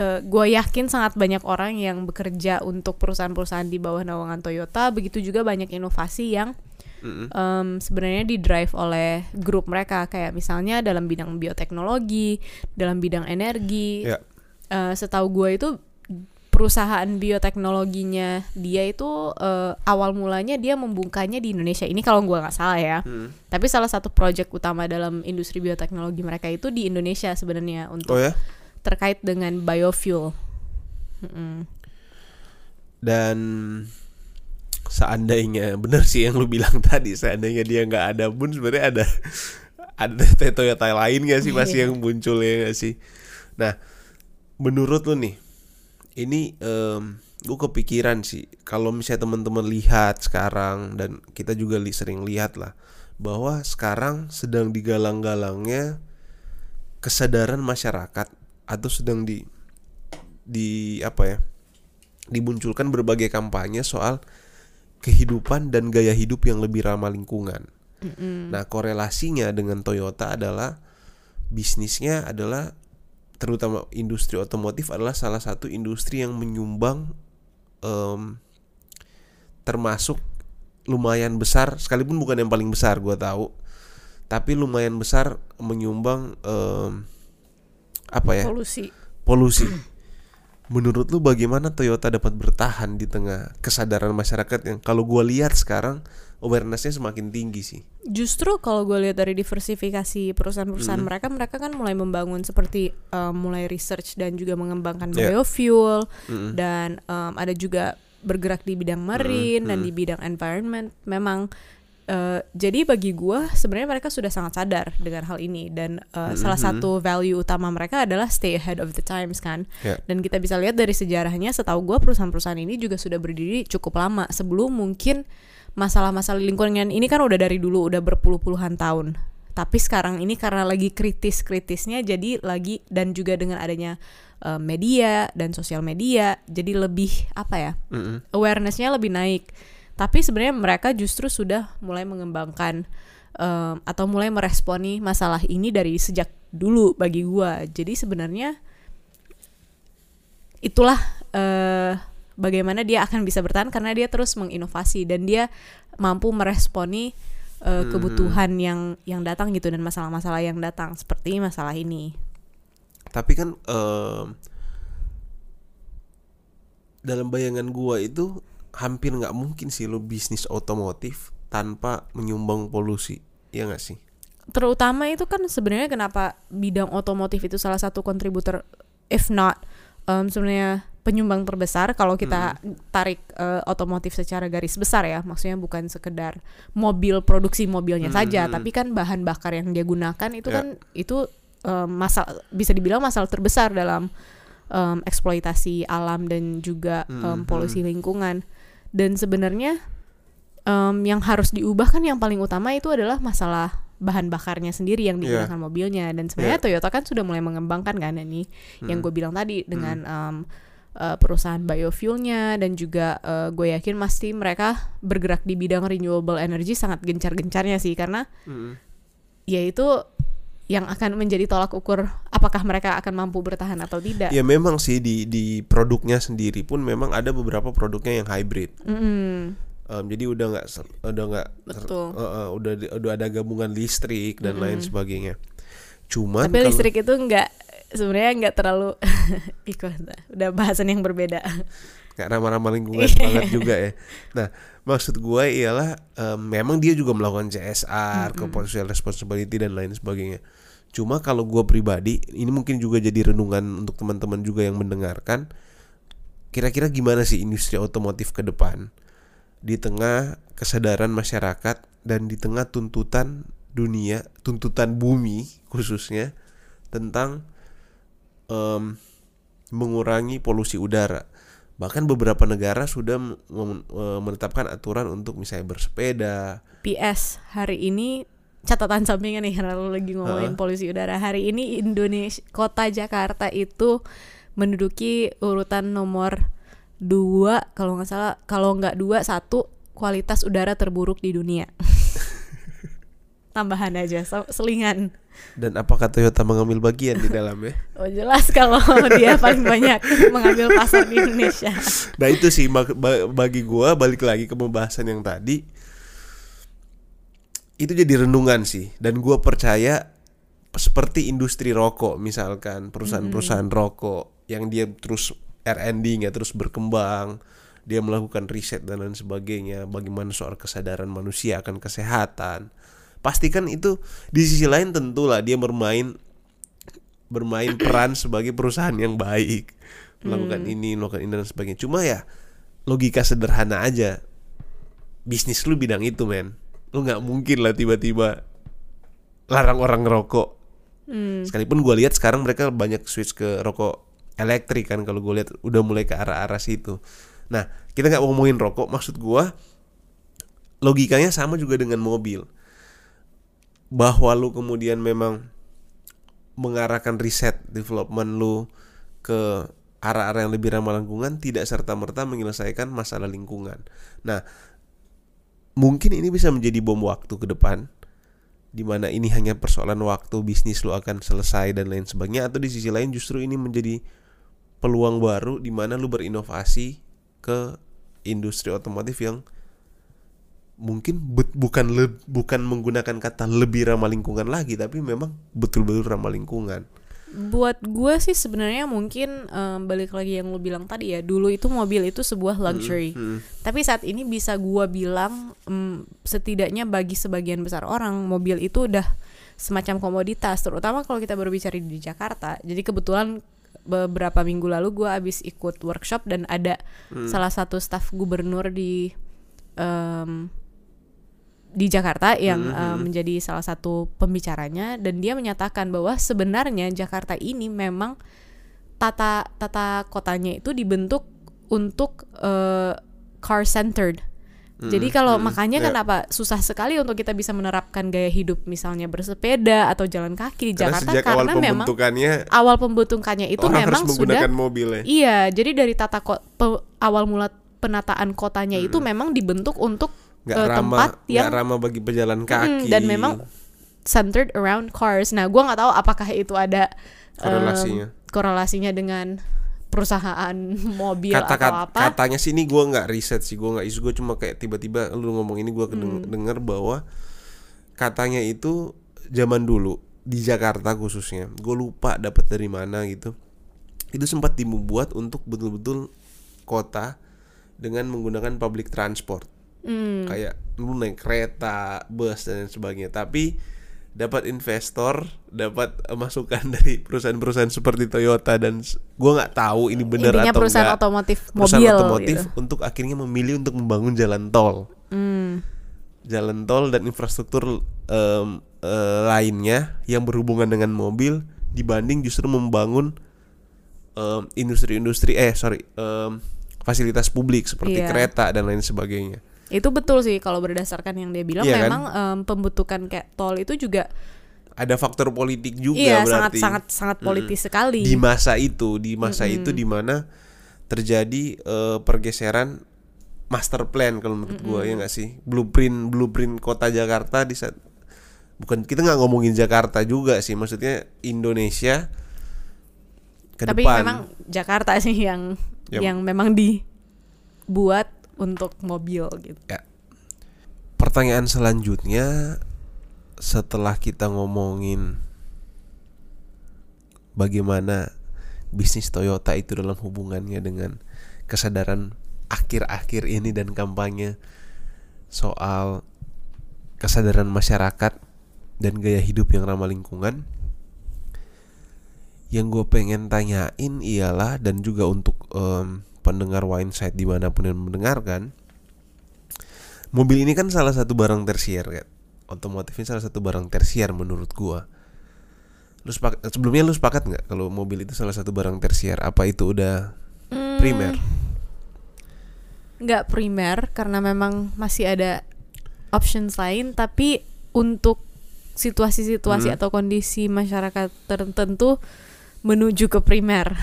gue yakin sangat banyak orang yang bekerja untuk perusahaan-perusahaan di bawah naungan Toyota. Begitu juga banyak inovasi yang Mm-mm. em, sebenarnya di drive oleh grup mereka. Kayak misalnya dalam bidang bioteknologi, dalam bidang energi. Ya. Eh, setahu gue itu perusahaan bioteknologinya dia itu eh, awal mulanya dia membukanya di Indonesia. Ini kalau gue nggak salah ya. Mm. Tapi salah satu proyek utama dalam industri bioteknologi mereka itu di Indonesia sebenarnya untuk oh ya terkait dengan biofuel. Mm-mm. dan seandainya bener sih yang lu bilang tadi seandainya dia nggak ada pun sebenarnya ada ada Toyota lain gak sih pasti Iya. yang muncul ya gak sih nah menurut lu nih ini em gue kepikiran sih kalau misalnya teman-teman lihat sekarang dan kita juga li- sering lihat lah bahwa sekarang sedang digalang-galangnya kesadaran masyarakat atau sedang di di apa ya dimunculkan berbagai kampanye soal kehidupan dan gaya hidup yang lebih ramah lingkungan. Mm-mm. Nah, korelasinya dengan Toyota adalah bisnisnya adalah terutama industri otomotif adalah salah satu industri yang menyumbang em, termasuk lumayan besar sekalipun bukan yang paling besar gua tahu tapi lumayan besar menyumbang em, apa ya Polusi. polusi. Menurut lu bagaimana Toyota dapat bertahan di tengah kesadaran masyarakat yang kalau gua lihat sekarang awarenessnya semakin tinggi sih. Justru kalau gue lihat dari diversifikasi perusahaan-perusahaan mereka, mereka kan mulai membangun seperti um, mulai research dan juga mengembangkan Yeah. biofuel Mm-mm. dan um, ada juga bergerak di bidang marine dan di bidang environment. Memang uh, jadi bagi gue sebenarnya mereka sudah sangat sadar dengan hal ini dan uh, salah satu value utama mereka adalah stay ahead of the times kan. Ya. Dan kita bisa lihat dari sejarahnya, setahu gue perusahaan-perusahaan ini juga sudah berdiri cukup lama sebelum mungkin masalah-masalah lingkungan ini kan udah dari dulu udah berpuluh-puluhan tahun. Tapi sekarang ini karena lagi kritis-kritisnya jadi lagi dan juga dengan adanya uh, media dan sosial media jadi lebih apa ya Mm-mm. awarenessnya lebih naik. Tapi sebenarnya mereka justru sudah mulai mengembangkan um, atau mulai meresponi masalah ini dari sejak dulu bagi gua. Jadi sebenarnya itulah eh, bagaimana dia akan bisa bertahan karena dia terus menginovasi dan dia mampu meresponi eh, kebutuhan yang yang datang gitu dan masalah-masalah yang datang seperti masalah ini. Tapi kan em, dalam bayangan gua itu hampir nggak mungkin sih lo bisnis otomotif tanpa menyumbang polusi. Ya nggak sih? terutama itu kan sebenarnya kenapa bidang otomotif itu salah satu kontributor if not um, sebenarnya penyumbang terbesar kalau kita tarik uh, otomotif secara garis besar ya maksudnya bukan sekedar mobil produksi mobilnya saja tapi kan bahan bakar yang dia gunakan itu Ya. kan itu um, masalah bisa dibilang masalah terbesar dalam um, eksploitasi alam dan juga um, polusi lingkungan dan sebenarnya um, yang harus diubah kan yang paling utama itu adalah masalah bahan bakarnya sendiri yang Iya. digunakan mobilnya. Dan sebenarnya Toyota kan sudah mulai mengembangkan kan ini yang gue bilang tadi dengan um, uh, perusahaan biofuelnya dan juga uh, gue yakin pasti mereka bergerak di bidang renewable energy sangat gencar-gencarnya sih. Karena Mm-mm. ya itu yang akan menjadi tolak ukur apakah mereka akan mampu bertahan atau tidak. Ya memang sih di di produknya sendiri pun memang ada beberapa produknya yang hybrid. Mm-mm. Em, jadi udah nggak udah nggak eh, eh, udah udah ada gabungan listrik dan lain sebagainya. Cuman Tapi kalau- listrik itu enggak sebenarnya enggak terlalu ikut udah bahasan yang berbeda. Nggak ramah-ramah lingkungan Iya. banget juga ya. Nah, maksud gue ialah em, memang dia juga melakukan CSR, social responsibility dan lain sebagainya. Cuma kalau gue pribadi, ini mungkin juga jadi renungan untuk teman-teman juga yang mendengarkan. Kira-kira gimana sih industri otomotif ke depan di tengah kesadaran masyarakat dan di tengah tuntutan dunia, tuntutan bumi khususnya tentang em, mengurangi polusi udara. Bahkan beberapa negara sudah eh, menetapkan aturan untuk misalnya bersepeda. PS hari ini catatan sampingan nih karena lu lagi ngomongin polusi udara. Hari ini Indonesia kota Jakarta itu menduduki urutan nomor dua kalau nggak salah kalau nggak dua satu kualitas udara terburuk di dunia. Tambahan aja, selingan. Dan apakah Toyota mengambil bagian di dalamnya? Oh jelas kalau dia paling banyak mengambil pasar di Indonesia. Nah itu sih bag- ba- bagi gua balik lagi ke pembahasan yang tadi itu jadi renungan sih dan gua percaya seperti industri rokok misalkan perusahaan-perusahaan rokok yang dia terus R&D-nya terus berkembang dia melakukan riset dan lain sebagainya bagaimana soal kesadaran manusia akan kesehatan pastikan itu di sisi lain tentulah dia bermain bermain peran sebagai perusahaan yang baik. Melakukan ini melakukan ini dan sebagainya. Cuma ya logika sederhana aja. Bisnis lu bidang itu men. Lu nggak mungkin lah tiba-tiba larang orang ngerokok. Hmm. sekalipun gue lihat sekarang mereka banyak switch ke rokok elektrik kan kalau gue lihat udah mulai ke arah-arah situ. Nah kita nggak ngomongin rokok maksud gue logikanya sama juga dengan mobil bahwa lu kemudian memang mengarahkan riset development lu ke arah-arah yang lebih ramah lingkungan tidak serta merta menyelesaikan masalah lingkungan. Nah, mungkin ini bisa menjadi bom waktu ke depan di mana ini hanya persoalan waktu bisnis lu akan selesai dan lain sebagainya atau di sisi lain justru ini menjadi peluang baru di mana lu berinovasi ke industri otomotif yang mungkin bukan le- bukan menggunakan kata lebih ramah lingkungan lagi tapi memang betul-betul ramah lingkungan. Buat gue sih sebenarnya mungkin em, balik lagi yang lu bilang tadi ya dulu itu mobil itu sebuah luxury. Hmm. Tapi saat ini bisa gua bilang em, setidaknya bagi sebagian besar orang mobil itu udah semacam komoditas terutama kalau kita berbicara di Jakarta. Jadi kebetulan beberapa minggu lalu gua habis ikut workshop dan ada salah satu staf gubernur di em, di Jakarta yang eh, menjadi salah satu pembicaranya dan dia menyatakan bahwa sebenarnya Jakarta ini memang tata tata kotanya itu dibentuk untuk eh, car centered. Jadi kalau makanya ya. kenapa susah sekali untuk kita bisa menerapkan gaya hidup misalnya bersepeda atau jalan kaki di Karena Jakarta sejak awal karena memang pembentukannya awal pembentukannya itu orang memang harus sudah mobil ya. Iya, jadi dari tata ko- pe- awal mula penataan kotanya itu memang dibentuk untuk nggak eh, ramah tempat yang ramah bagi pejalan Mm, kaki dan memang centered around cars. Nah, gua nggak tahu apakah itu ada em, Korelasinya. korelasinya dengan perusahaan mobil kata atau apa? katanya sih ini gue nggak riset sih gue nggak isu gue cuma kayak tiba-tiba lu ngomong ini gue Hmm. denger bahwa katanya itu zaman dulu di Jakarta khususnya gue lupa dapat dari mana gitu itu sempat dibuat untuk betul-betul kota dengan menggunakan public transport Hmm. kayak lu naik kereta, bus dan lain sebagainya. Tapi dapat investor, dapat eh, masukan dari perusahaan-perusahaan seperti Toyota dan gua nggak tahu ini benar Intinya atau perusahaan enggak. otomotif Perusahaan mobil otomotif gitu. untuk akhirnya memilih untuk membangun jalan tol. Hmm. Jalan tol dan infrastruktur em, eh, lainnya yang berhubungan dengan mobil dibanding justru membangun em, industri-industri eh sorry em, fasilitas publik seperti Iya. kereta dan lain sebagainya. Itu betul sih kalau berdasarkan yang dia bilang Iya kan? memang em, pembentukan kayak tol itu juga ada faktor politik juga iya sangat berarti sangat sangat politis sekali. di masa itu di masa itu di mana terjadi eh, pergeseran master plan kalau menurut gua ya nggak sih blueprint blueprint kota Jakarta di saat bukan kita nggak ngomongin Jakarta juga sih maksudnya Indonesia ke Tapi depan memang Jakarta sih yang Yap. yang memang dibuat untuk mobil gitu. ya pertanyaan selanjutnya setelah kita ngomongin bagaimana bisnis Toyota itu dalam hubungannya dengan kesadaran akhir-akhir ini dan kampanye soal kesadaran masyarakat dan gaya hidup yang ramah lingkungan yang gue pengen tanyain ialah dan juga untuk em, pendengar Wineside di mana pun yang mendengarkan mobil ini kan salah satu barang tersier kan otomotif ini salah satu barang tersier menurut gua. Lu sepak- sebelumnya lu sepakat nggak kalau mobil itu salah satu barang tersier? Apa itu udah primer? Nggak primer karena memang masih ada options lain tapi untuk situasi-situasi Hmm. atau kondisi masyarakat tertentu menuju ke primer.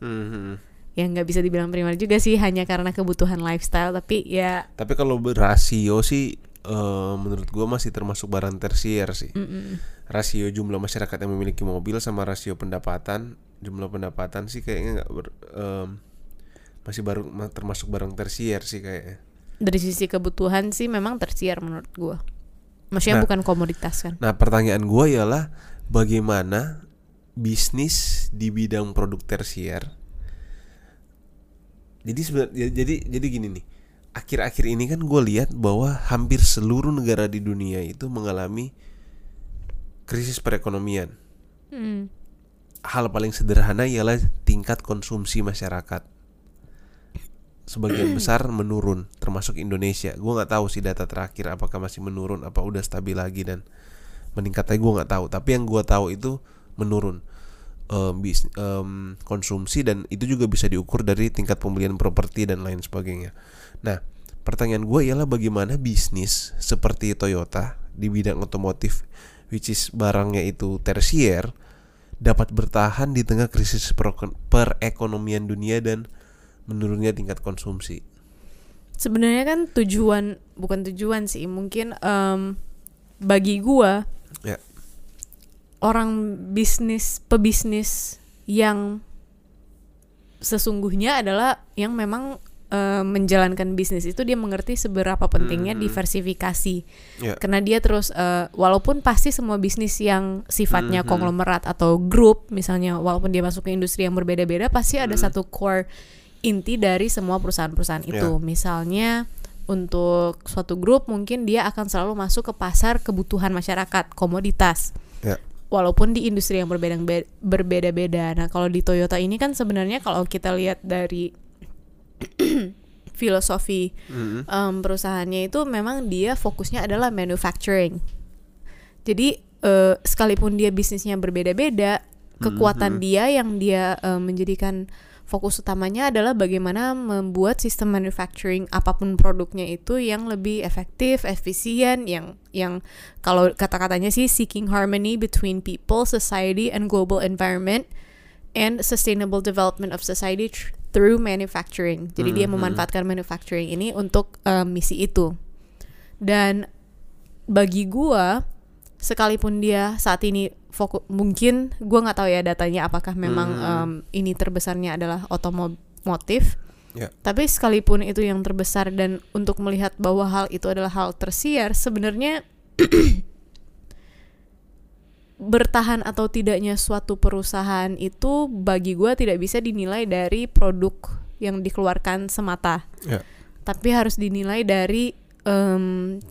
Hmm, yang nggak bisa dibilang primer juga sih hanya karena kebutuhan lifestyle tapi ya Tapi kalau berasio sih eh, menurut gua masih termasuk barang tersier sih. mm-mm. Rasio jumlah masyarakat yang memiliki mobil sama rasio pendapatan, jumlah pendapatan sih kayaknya nggak ber- em, masih baru ma- termasuk barang tersier sih kayaknya. dari sisi kebutuhan sih memang tersier menurut gua maksudnya Nah. bukan komoditas kan Nah, pertanyaan gua ialah bagaimana bisnis di bidang produk tersier. Jadi sebenarnya jadi jadi gini nih. Akhir-akhir ini kan gue lihat bahwa hampir seluruh negara di dunia itu mengalami krisis perekonomian. Hmm. Hal paling sederhana ialah tingkat konsumsi masyarakat. Sebagian besar menurun, termasuk Indonesia. Gue nggak tahu sih data terakhir apakah masih menurun, apa udah stabil lagi dan meningkat lagi gue nggak tahu. Tapi yang gue tahu itu menurun Em, bis- em, konsumsi dan itu juga bisa diukur dari tingkat pembelian properti dan lain sebagainya. Nah, pertanyaan gue ialah bagaimana bisnis seperti Toyota di bidang otomotif, which is barangnya itu tersier, dapat bertahan di tengah krisis pereko- perekonomian dunia dan menurunnya tingkat konsumsi. sebenarnya kan tujuan bukan tujuan sih mungkin em, bagi Ya. Orang bisnis pebisnis yang sesungguhnya adalah yang memang eh, menjalankan bisnis itu dia mengerti seberapa pentingnya Mhm. diversifikasi Ya. karena dia terus eh, walaupun pasti semua bisnis yang sifatnya Mhm. konglomerat atau grup misalnya walaupun dia masuk ke industri yang berbeda-beda pasti ada Mhm. satu core inti dari semua perusahaan-perusahaan itu Ya. misalnya untuk suatu grup mungkin dia akan selalu masuk ke pasar kebutuhan masyarakat komoditas Ya. Walaupun di industri yang berbeda berbeda-beda. Nah, kalau di Toyota ini kan sebenarnya kalau kita lihat dari filosofi Mhm. em, perusahaannya itu memang dia fokusnya adalah manufacturing. Jadi eh, sekalipun dia bisnisnya berbeda-beda, kekuatan Mhm. dia yang dia eh, menjadikan fokus utamanya adalah bagaimana membuat sistem manufacturing apa pun produknya itu yang lebih efektif, efisien, yang yang kalau kata-katanya sih seeking harmony between people, society, and global environment and sustainable development of society through manufacturing. Jadi dia Mhm. memanfaatkan manufacturing ini untuk eh, misi itu. Dan bagi gua sekalipun dia saat ini fokus mungkin gua nggak tahu ya datanya apakah memang Hmm. em, ini terbesarnya adalah otomotif. Ya. Tapi sekalipun itu yang terbesar dan untuk melihat bahwa hal itu adalah hal tersier sebenarnya bertahan atau tidaknya suatu perusahaan itu bagi gua tidak bisa dinilai dari produk yang dikeluarkan semata Ya. tapi harus dinilai dari em,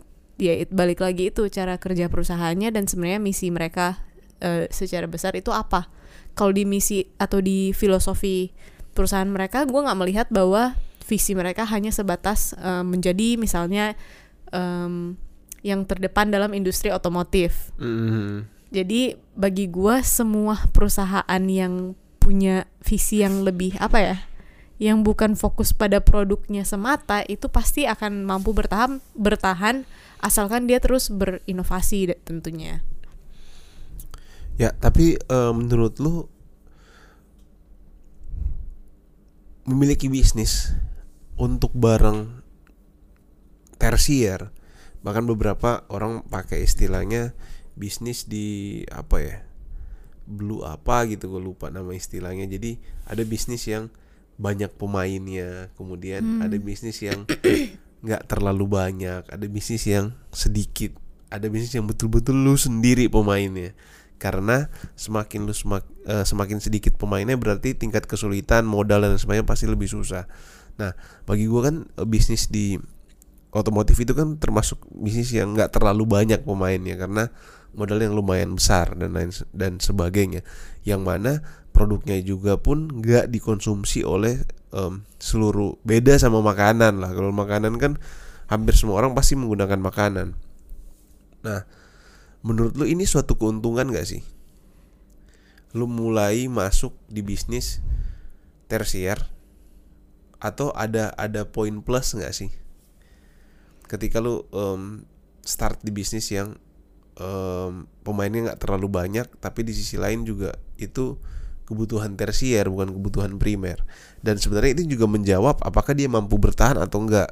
ya balik lagi itu cara kerja perusahaannya dan sebenarnya misi mereka eh, secara besar itu apa kalau di misi atau di filosofi perusahaan mereka gue nggak melihat bahwa visi mereka hanya sebatas eh, menjadi misalnya em, yang terdepan dalam industri otomotif Mhm. jadi bagi gua semua perusahaan yang punya visi yang lebih apa ya, yang bukan fokus pada produknya semata itu pasti akan mampu bertahan bertahan asalkan dia terus berinovasi tentunya. Ya, tapi eh, menurut lu memiliki bisnis untuk barang tersier, bahkan beberapa orang pakai istilahnya bisnis di apa ya? Blue apa gitu gue lupa nama istilahnya. Jadi ada bisnis yang banyak pemainnya, kemudian Hmm. ada bisnis yang nggak terlalu banyak, ada bisnis yang sedikit, ada bisnis yang betul-betul lu sendiri pemainnya karena semakin lu semak, eh, semakin sedikit pemainnya berarti tingkat kesulitan modal dan sebagainya pasti lebih susah. Nah bagi gua kan eh, bisnis di otomotif itu kan termasuk bisnis yang nggak terlalu banyak pemainnya karena modal yang lumayan besar dan lain dan sebagainya. Yang mana produknya juga pun nggak dikonsumsi oleh em, seluruh beda sama makanan lah. Kalau makanan kan hampir semua orang pasti menggunakan makanan. Nah, menurut lu ini suatu keuntungan gak sih? Lu mulai masuk di bisnis tersier atau ada ada poin plus nggak sih? Ketika lu em, start di bisnis yang em, pemainnya nggak terlalu banyak, tapi di sisi lain juga itu kebutuhan tersier bukan kebutuhan primer dan sebenarnya itu juga menjawab apakah dia mampu bertahan atau enggak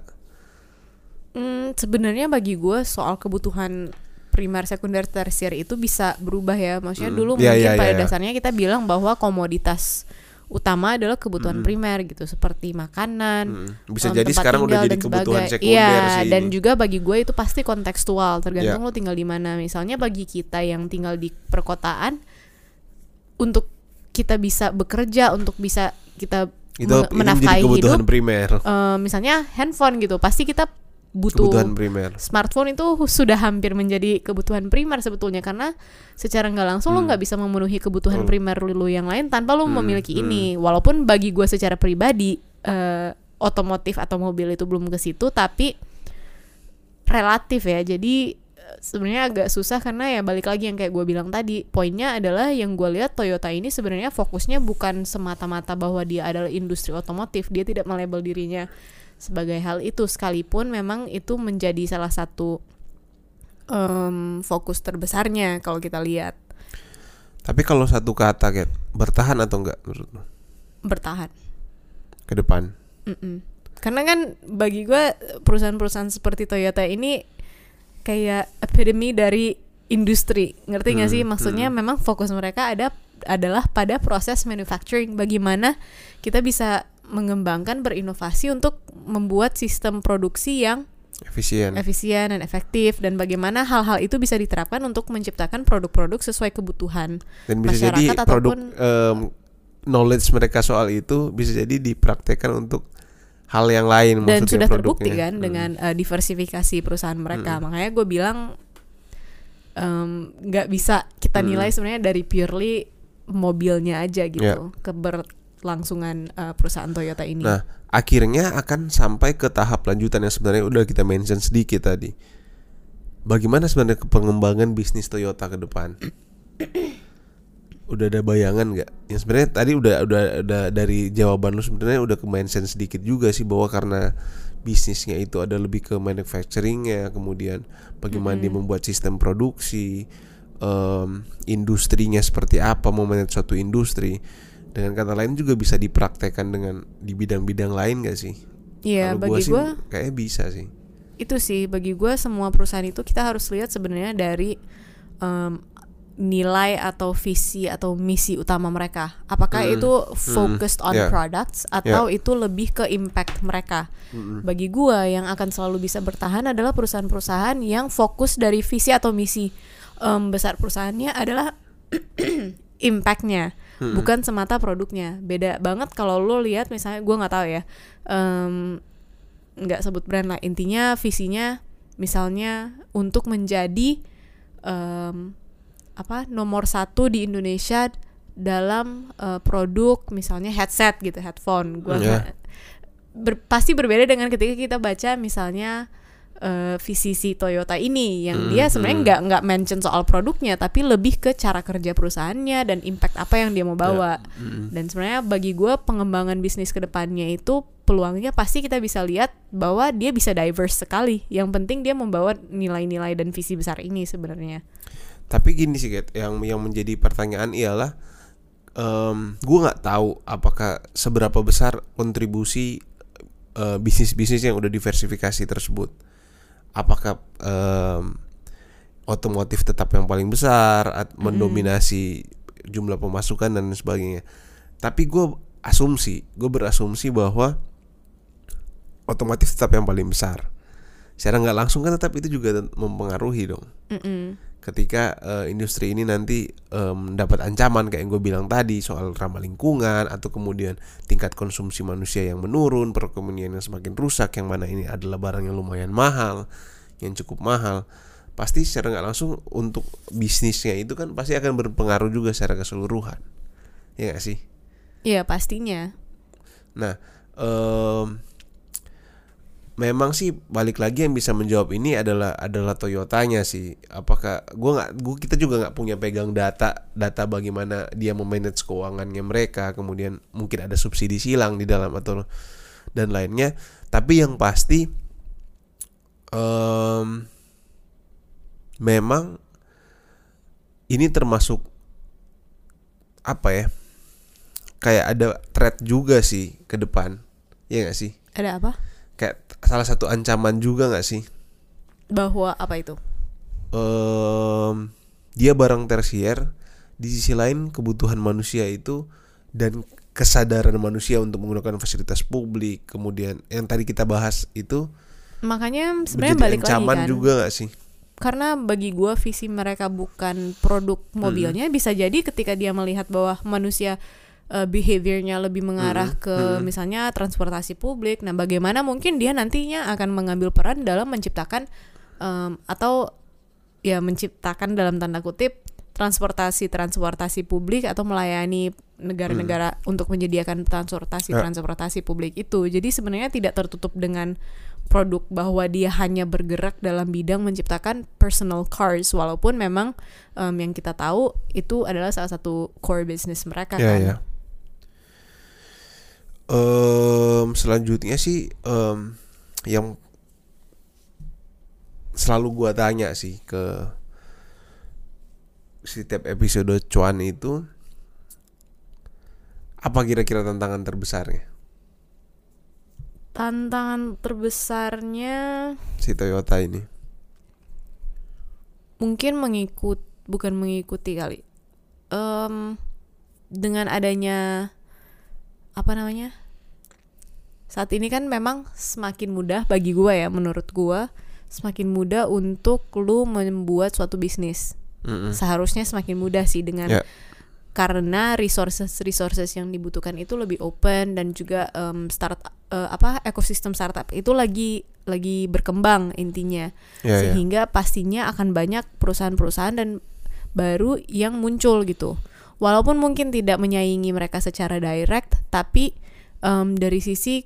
Hmm, sebenarnya bagi gue soal kebutuhan primer, sekunder, tersier itu bisa berubah ya. Maksudnya Hmm. dulu Iya, mungkin iya, pada iya, iya. dasarnya kita bilang bahwa komoditas utama adalah kebutuhan Hmm. primer gitu, seperti makanan. Mm, bisa um, jadi sekarang udah jadi kebutuhan sebagai- sekunder Iya, sih dan ini. juga bagi gue itu pasti kontekstual, tergantung Iya. lo tinggal di mana. Misalnya bagi kita yang tinggal di perkotaan, untuk kita bisa bekerja, untuk bisa kita itu, menafkahi kebutuhan hidup, primer eh, misalnya handphone gitu, pasti kita butuh kebutuhan primer smartphone itu sudah hampir menjadi kebutuhan primer sebetulnya karena secara nggak langsung lo Hmm. nggak bisa memenuhi kebutuhan Betul. primer lo yang lain tanpa lo Hmm, memiliki hmm. ini walaupun bagi gue secara pribadi eh, otomotif atau mobil itu belum ke situ tapi relatif ya jadi sebenarnya agak susah karena ya balik lagi yang kayak gue bilang tadi poinnya adalah yang gue lihat Toyota ini sebenarnya fokusnya bukan semata-mata bahwa dia adalah industri otomotif dia tidak melabel dirinya sebagai hal itu. Sekalipun memang itu menjadi salah satu em, fokus terbesarnya kalau kita lihat. Tapi kalau satu kata Kat, bertahan atau enggak menurut lo? Bertahan. Ke depan. Mm-mm. Karena kan bagi gue perusahaan-perusahaan seperti Toyota ini kayak epidemi dari industri, ngerti nggak Hmm, sih? Maksudnya memang fokus mereka ada adalah pada proses manufacturing. Bagaimana kita bisa mengembangkan berinovasi untuk membuat sistem produksi yang efisien efisien dan efektif dan bagaimana hal-hal itu bisa diterapkan untuk menciptakan produk-produk sesuai kebutuhan. dan bisa jadi masyarakat produk ataupun- em, knowledge mereka soal itu bisa jadi dipraktekkan untuk hal yang lain dan maksudnya sudah terbukti produknya. kan Hmm. dengan uh, diversifikasi perusahaan mereka makanya gue bilang nggak bisa kita Hmm. nilai sebenarnya dari purely mobilnya aja gitu Ya. keberlangsungan uh, perusahaan Toyota ini Nah, akhirnya akan sampai ke tahap lanjutan yang sebenarnya udah kita mention sedikit tadi. Bagaimana sebenarnya pengembangan bisnis Toyota ke depan? Udah ada bayangan nggak? Yang sebenarnya tadi udah udah udah dari jawaban lu sebenarnya udah ke mention sedikit juga sih bahwa karena bisnisnya itu ada lebih ke manufacturingnya, kemudian bagaimana dia membuat sistem produksi, em, industrinya seperti apa, mau manage suatu industri. Dengan kata lain juga bisa dipraktekkan dengan di bidang-bidang lain gak sih? Iya bagi sih gue kayaknya bisa sih. itu sih bagi gue semua perusahaan itu kita harus lihat sebenarnya dari em, nilai atau visi atau misi utama mereka. Apakah Hmm. itu focused on Yeah. products atau itu lebih ke impact mereka? Mm-mm. Bagi gua yang akan selalu bisa bertahan adalah perusahaan-perusahaan yang fokus dari visi atau misi em, besar perusahaannya adalah impactnya, Hmm. bukan semata produknya. Beda banget kalau lo lihat misalnya gua nggak tahu ya, nggak sebut brand lah. Intinya visinya misalnya untuk menjadi em, apa nomor satu di Indonesia dalam eh, produk misalnya headset gitu headphone gua ya. nggak- ber- pasti berbeda dengan ketika kita baca misalnya eh, visi si Toyota ini yang Hmm, dia sebenarnya hmm. nggak nggak mention soal produknya tapi lebih ke cara kerja perusahaannya dan impact apa yang dia mau bawa Mm-mm. dan sebenarnya bagi gue pengembangan bisnis ke depannya itu peluangnya pasti kita bisa lihat bahwa dia bisa diverse sekali yang penting dia membawa nilai-nilai dan visi besar ini sebenarnya Tapi gini sih, Kat, yang yang menjadi pertanyaan ialah em gue nggak tahu apakah seberapa besar kontribusi eh, bisnis-bisnis yang udah diversifikasi tersebut. Apakah em, otomotif tetap yang paling besar, at- mendominasi jumlah pemasukan dan sebagainya. Tapi gue asumsi, gue berasumsi bahwa otomotif tetap yang paling besar. Secara nggak langsung kan tetap itu juga mempengaruhi dong Mm-mm. ketika eh, industri ini nanti mendapat ancaman kayak yang gue bilang tadi soal ramah lingkungan atau kemudian tingkat konsumsi manusia yang menurun, perekonomian yang semakin rusak, yang mana ini adalah barang yang lumayan mahal, yang cukup mahal, pasti secara nggak langsung untuk bisnisnya itu kan pasti akan berpengaruh juga secara keseluruhan, ya nggak sih? Iya pastinya Nah, em, memang sih balik lagi yang bisa menjawab ini adalah adalah Toyotanya sih. Apakah gua nggak gua kita juga nggak punya pegang data data bagaimana dia memanage keuangannya mereka, kemudian mungkin ada subsidi silang di dalam atau dan lainnya. Tapi yang pasti em, memang ini termasuk apa ya? kayak ada threat juga sih ke depan. Iya gak sih? Ada apa? Kayak salah satu ancaman juga gak sih? Bahwa apa itu? Em, dia barang tersier, di sisi lain kebutuhan manusia itu dan kesadaran manusia untuk menggunakan fasilitas publik, kemudian yang tadi kita bahas itu Makanya sebenarnya balik lagi ancaman kan. juga gak sih? Karena bagi gua visi mereka bukan produk mobilnya bisa jadi ketika dia melihat bahwa manusia uh, behaviornya lebih mengarah Mm-mm, ke mm-mm. misalnya transportasi publik. Nah, bagaimana mungkin dia nantinya akan mengambil peran dalam menciptakan em, atau ya menciptakan dalam tanda kutip transportasi transportasi publik atau melayani negara-negara untuk menyediakan transportasi Ya. transportasi publik itu. Jadi sebenarnya tidak tertutup dengan produk bahwa dia hanya bergerak dalam bidang menciptakan personal cars walaupun memang em, yang kita tahu itu adalah salah satu core business mereka Ya kan. ya. Em, selanjutnya sih em, yang selalu gua tanya sih ke setiap episode cuan itu apa kira-kira tantangan terbesarnya Tantangan terbesarnya si Toyota ini? mungkin mengikut bukan mengikuti kali Em, dengan adanya apa namanya saat ini kan memang semakin mudah bagi gua ya menurut gua semakin mudah untuk lu membuat suatu bisnis Mm-mm. seharusnya semakin mudah sih dengan Ya. karena resources resources yang dibutuhkan itu lebih open dan juga em, start eh, apa ekosistem startup itu lagi lagi berkembang intinya Ya, ya. sehingga pastinya akan banyak perusahaan-perusahaan dan baru yang muncul gitu walaupun mungkin tidak menyaingi mereka secara direct tapi em, dari sisi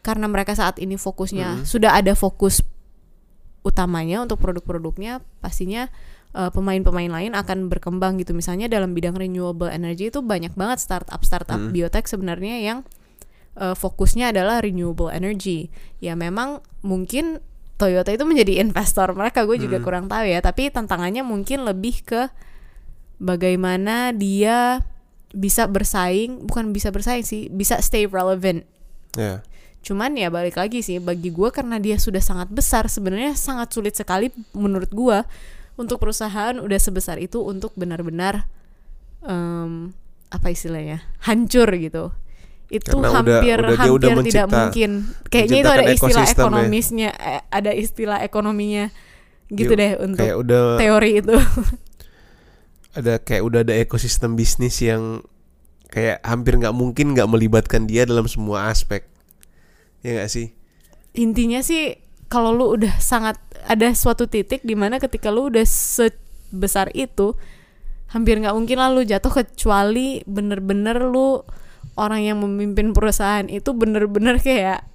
karena mereka saat ini fokusnya Mhm. sudah ada fokus utamanya untuk produk-produknya pastinya eh, pemain-pemain lain akan berkembang gitu misalnya dalam bidang renewable energy itu banyak banget startup startup Mhm. biotech sebenarnya yang eh, fokusnya adalah renewable energy ya memang mungkin Toyota itu menjadi investor mereka gue juga Hmm. kurang tahu ya tapi tantangannya mungkin lebih ke bagaimana dia bisa bersaing bukan bisa bersaing sih bisa stay relevant Ya. cuman ya balik lagi sih bagi gue karena dia sudah sangat besar sebenarnya sangat sulit sekali menurut gue untuk perusahaan udah sebesar itu untuk benar-benar em, apa istilahnya hancur gitu itu Karena udah- hampir udah dia hampir udah tidak mencipta- mungkin kayaknya itu ada istilah ya. ekonomisnya eh, ada istilah ekonominya gitu deh untuk udah teori itu ada kayak udah ada ekosistem bisnis yang kayak hampir nggak mungkin nggak melibatkan dia dalam semua aspek. Ya nggak sih? Intinya sih kalau lu udah sangat ada suatu titik di mana ketika lu udah sebesar itu hampir nggak mungkin lah lu jatuh kecuali bener-bener lu orang yang memimpin perusahaan itu bener-bener kayak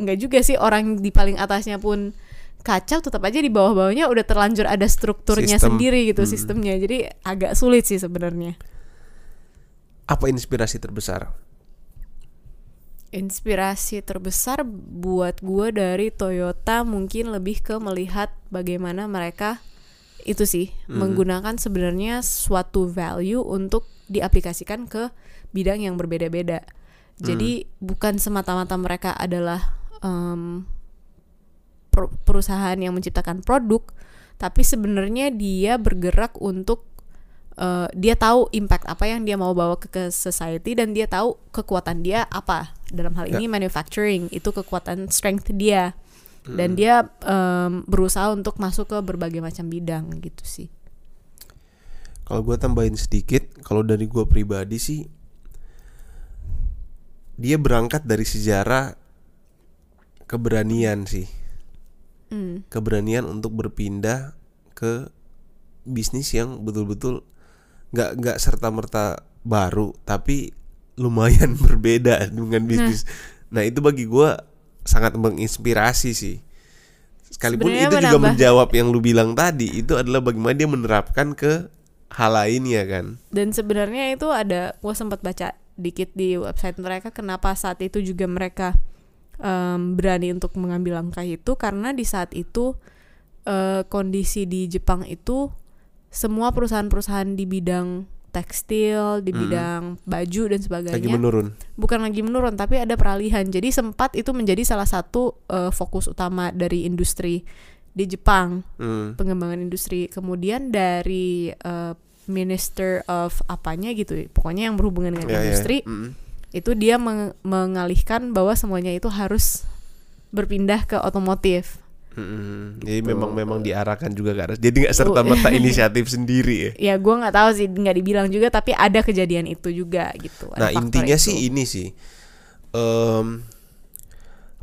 nggak juga sih orang di paling atasnya pun kacau tetap aja di bawah-bawahnya udah terlanjur ada strukturnya Sistem. sendiri gitu Hmm. sistemnya jadi agak sulit sih sebenarnya apa inspirasi terbesar Inspirasi terbesar buat gue dari Toyota mungkin lebih ke melihat bagaimana mereka itu sih Mhm. menggunakan sebenarnya suatu value untuk diaplikasikan ke bidang yang berbeda-beda. Jadi bukan semata-mata mereka adalah em, per- perusahaan yang menciptakan produk, tapi sebenarnya dia bergerak untuk eh, dia tahu impact apa yang dia mau bawa ke, ke society dan dia tahu kekuatan dia apa. Dalam hal Ya. ini manufacturing itu kekuatan strength dia. Dan dia em, berusaha untuk masuk ke berbagai macam bidang gitu sih. Kalau gue tambahin sedikit kalau dari gue pribadi sih dia berangkat dari sejarah keberanian sih Hmm. keberanian untuk berpindah ke bisnis yang betul-betul nggak nggak serta merta baru tapi lumayan berbeda dengan bisnis. Nah, itu bagi gua sangat menginspirasi sih. Sekalipun Sebenarnya itu juga menambah- menjawab yang lu bilang tadi itu adalah bagaimana dia menerapkan ke hal lainnya kan. dan sebenarnya itu ada gue sempat baca dikit di website mereka kenapa saat itu juga mereka em, berani untuk mengambil langkah itu karena di saat itu eh, kondisi di Jepang itu semua perusahaan-perusahaan di bidang tekstil, di Mm-mm. bidang baju dan sebagainya. Lagi menurun. bukan lagi menurun tapi ada peralihan jadi sempat itu menjadi salah satu eh, fokus utama dari industri di Jepang Hmm. pengembangan industri kemudian dari eh, Minister of apanya gitu pokoknya yang berhubungan dengan Ya, ya. industri Mm. Itu dia meng- mengalihkan bahwa semuanya itu harus berpindah ke otomotif Mm-mm. Jadi Gitu. memang memang diarahkan juga ke arah. Jadi nggak serta merta inisiatif sendiri ya. ya gua nggak tahu sih nggak dibilang juga tapi ada kejadian itu juga gitu ada Nah intinya itu. sih ini sih em,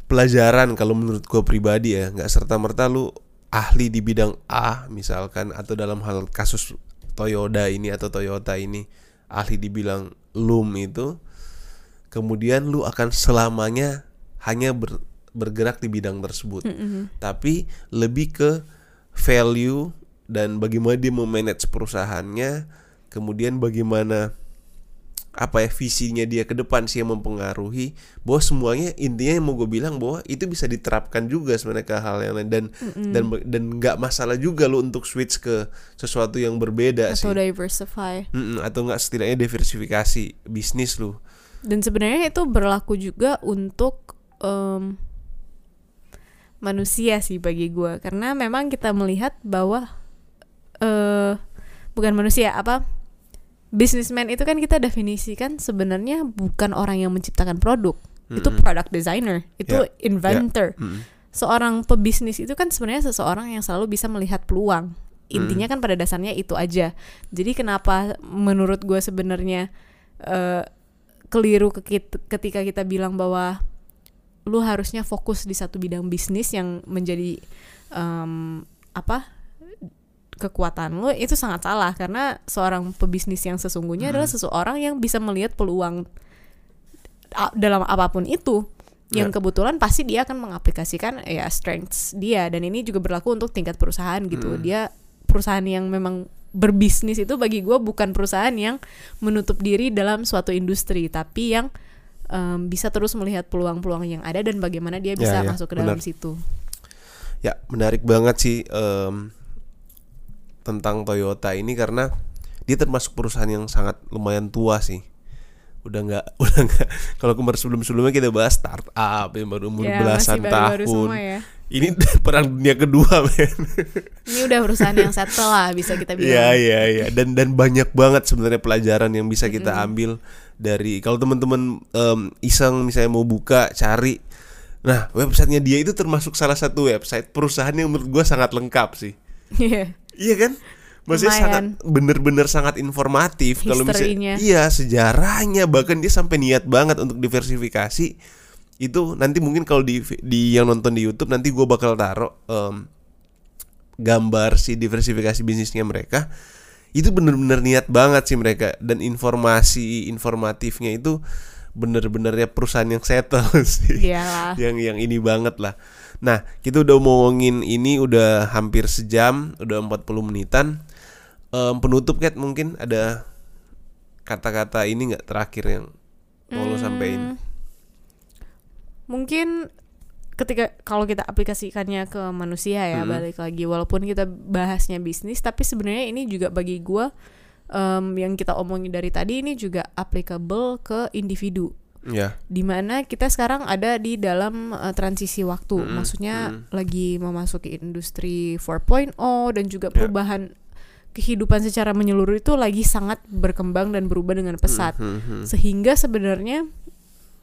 pelajaran kalau menurut gue pribadi ya nggak serta merta lu ahli di bidang A misalkan atau dalam hal kasus Toyota ini atau Toyota ini ahli di bilang loom itu kemudian lu akan selamanya hanya ber- bergerak di bidang tersebut. Mm-mm. tapi lebih ke value dan bagaimana dia memanage perusahaannya kemudian bagaimana apa ya visinya dia ke depan sih yang mempengaruhi bahwa semuanya intinya yang mau gue bilang bahwa itu bisa diterapkan juga sebenarnya ke hal yang lain. Dan dan dan nggak masalah juga lo untuk switch ke sesuatu yang berbeda atau sih. diversify. Mm-mm, atau nggak setidaknya diversifikasi bisnis lu Dan sebenarnya itu berlaku juga untuk em, manusia sih bagi gue, karena memang kita melihat bahwa eh bukan manusia apa businessman itu kan kita definisikan sebenarnya bukan orang yang menciptakan produk, itu Mm-mm. product designer, itu Ya, inventor. Mm-mm. Seorang pebisnis itu kan sebenarnya seseorang yang selalu bisa melihat peluang. Intinya kan pada dasarnya itu aja. Jadi kenapa menurut gue sebenarnya eh, keliru ke kit- ketika kita bilang bahwa lu harusnya fokus di satu bidang bisnis yang menjadi em, apa kekuatan lu itu sangat salah. Karena seorang pebisnis yang sesungguhnya adalah seseorang yang bisa melihat peluang dalam apa pun itu. Yang Ya. kebetulan pasti dia akan mengaplikasikan ya strengths dia. Dan ini juga berlaku untuk tingkat perusahaan gitu. Hmm. dia perusahaan yang memang berbisnis itu bagi gue bukan perusahaan yang menutup diri dalam suatu industri tapi yang em, bisa terus melihat peluang-peluang yang ada dan bagaimana dia bisa Ya, ya, masuk ke dalam benar. situ Ya, menarik banget sih em, tentang Toyota ini karena dia termasuk perusahaan yang sangat lumayan tua sih. Udah nggak, udah nggak. Kalau kemarin sebelum-sebelumnya kita bahas startup yang baru umur ya belasan masih baru-baru tahun. semua ya Ini perang dunia kedua, men. ini udah perusahaan yang settle lah bisa kita bilang Iya, iya, iya. Dan dan banyak banget sebenarnya pelajaran yang bisa kita ambil dari kalau teman-teman em, iseng misalnya mau buka cari Nah, websitenya dia itu termasuk salah satu website perusahaan yang menurut gua sangat lengkap sih. Iya. Iya kan? Maksudnya Lumayan. sangat bener-bener sangat informatif kalau misalnya iya sejarahnya bahkan dia sampai niat banget untuk diversifikasi itu nanti mungkin kalau di di yang nonton di YouTube nanti gue bakal taruh em, gambar si diversifikasi bisnisnya mereka itu bener-bener niat banget sih mereka dan informasi informatifnya itu bener-bener ya perusahaan yang settle sih Iyalah. yang yang ini banget lah. Nah, kita udah ngomongin ini udah hampir sejam, udah 40 menitan. Em, penutup Kat mungkin ada kata-kata ini nggak terakhir yang mau lo sampein? Hmm, Mungkin ketika kalau kita aplikasikannya ke manusia ya Mm-mm. balik lagi walaupun kita bahasnya bisnis tapi sebenarnya ini juga bagi gua em, yang kita omongin dari tadi ini juga applicable ke individu Ya. di mana kita sekarang ada di dalam eh, transisi waktu Mm-mm, maksudnya mm. lagi memasuki industri 4.0 dan juga Ya. perubahan kehidupan secara menyeluruh itu lagi sangat berkembang dan berubah dengan pesat Hmm, hmm, hmm. sehingga sebenarnya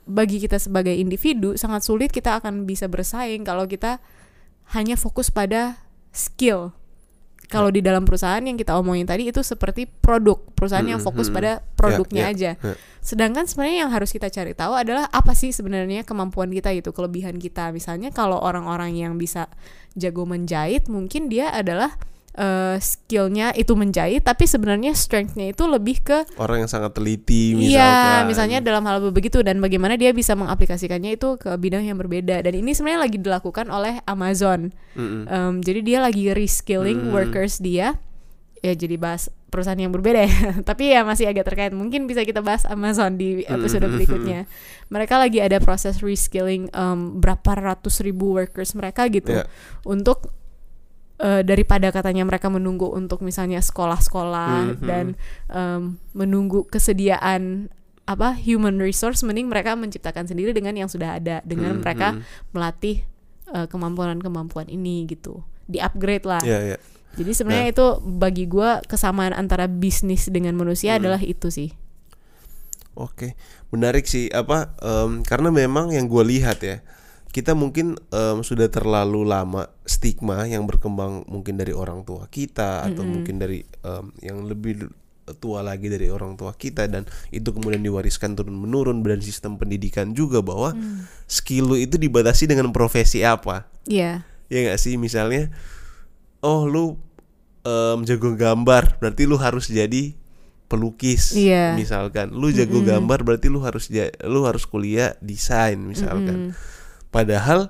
bagi kita sebagai individu sangat sulit kita akan bisa bersaing kalau kita hanya fokus pada skill. Kalau di dalam perusahaan yang kita omongin tadi itu seperti produk, perusahaan yang fokus pada produknya ya, aja. ya. Sedangkan sebenarnya yang harus kita cari tahu adalah apa sih sebenarnya kemampuan kita itu, kelebihan kita. Misalnya kalau orang-orang yang bisa jago menjahit, mungkin dia adalah eh, skillnya itu menjahit, tapi sebenarnya strengthnya itu lebih ke Orang yang sangat teliti misalkan. Iya, misalnya dalam hal begitu dan bagaimana dia bisa mengaplikasikannya itu ke bidang yang berbeda dan ini sebenarnya lagi dilakukan oleh Amazon. Mm-mm. Em, jadi dia lagi reskilling Hmm. workers dia. Ya jadi bahas perusahaan yang berbeda ya. Tapi ya masih agak terkait. Mungkin bisa kita bahas Amazon di episode Hmm. berikutnya. Mereka lagi ada proses reskilling em, berapa ratus ribu workers mereka gitu Ya. untuk eh, daripada katanya mereka menunggu untuk misalnya sekolah-sekolah Mhm. dan em, menunggu kesediaan apa human resource mending mereka menciptakan sendiri dengan yang sudah ada dengan Hmm, mereka hmm. melatih eh, kemampuan-kemampuan ini gitu di upgrade lah Iya, iya. jadi sebenarnya Nah. itu bagi gua kesamaan antara bisnis dengan manusia Hmm. adalah itu sih Oke, menarik sih apa em, karena memang yang gue lihat ya kita mungkin em, sudah terlalu lama stigma yang berkembang mungkin dari orang tua kita atau mungkin dari em, yang lebih tua lagi dari orang tua kita dan itu kemudian diwariskan turun menurun dan sistem pendidikan juga bahwa skill lu itu dibatasi dengan profesi apa. Iya. Ya nggak sih? Misalnya oh lu em, jago gambar berarti lu harus jadi pelukis Iya. misalkan. Lu jago gambar berarti lu harus ja- lu harus kuliah desain misalkan padahal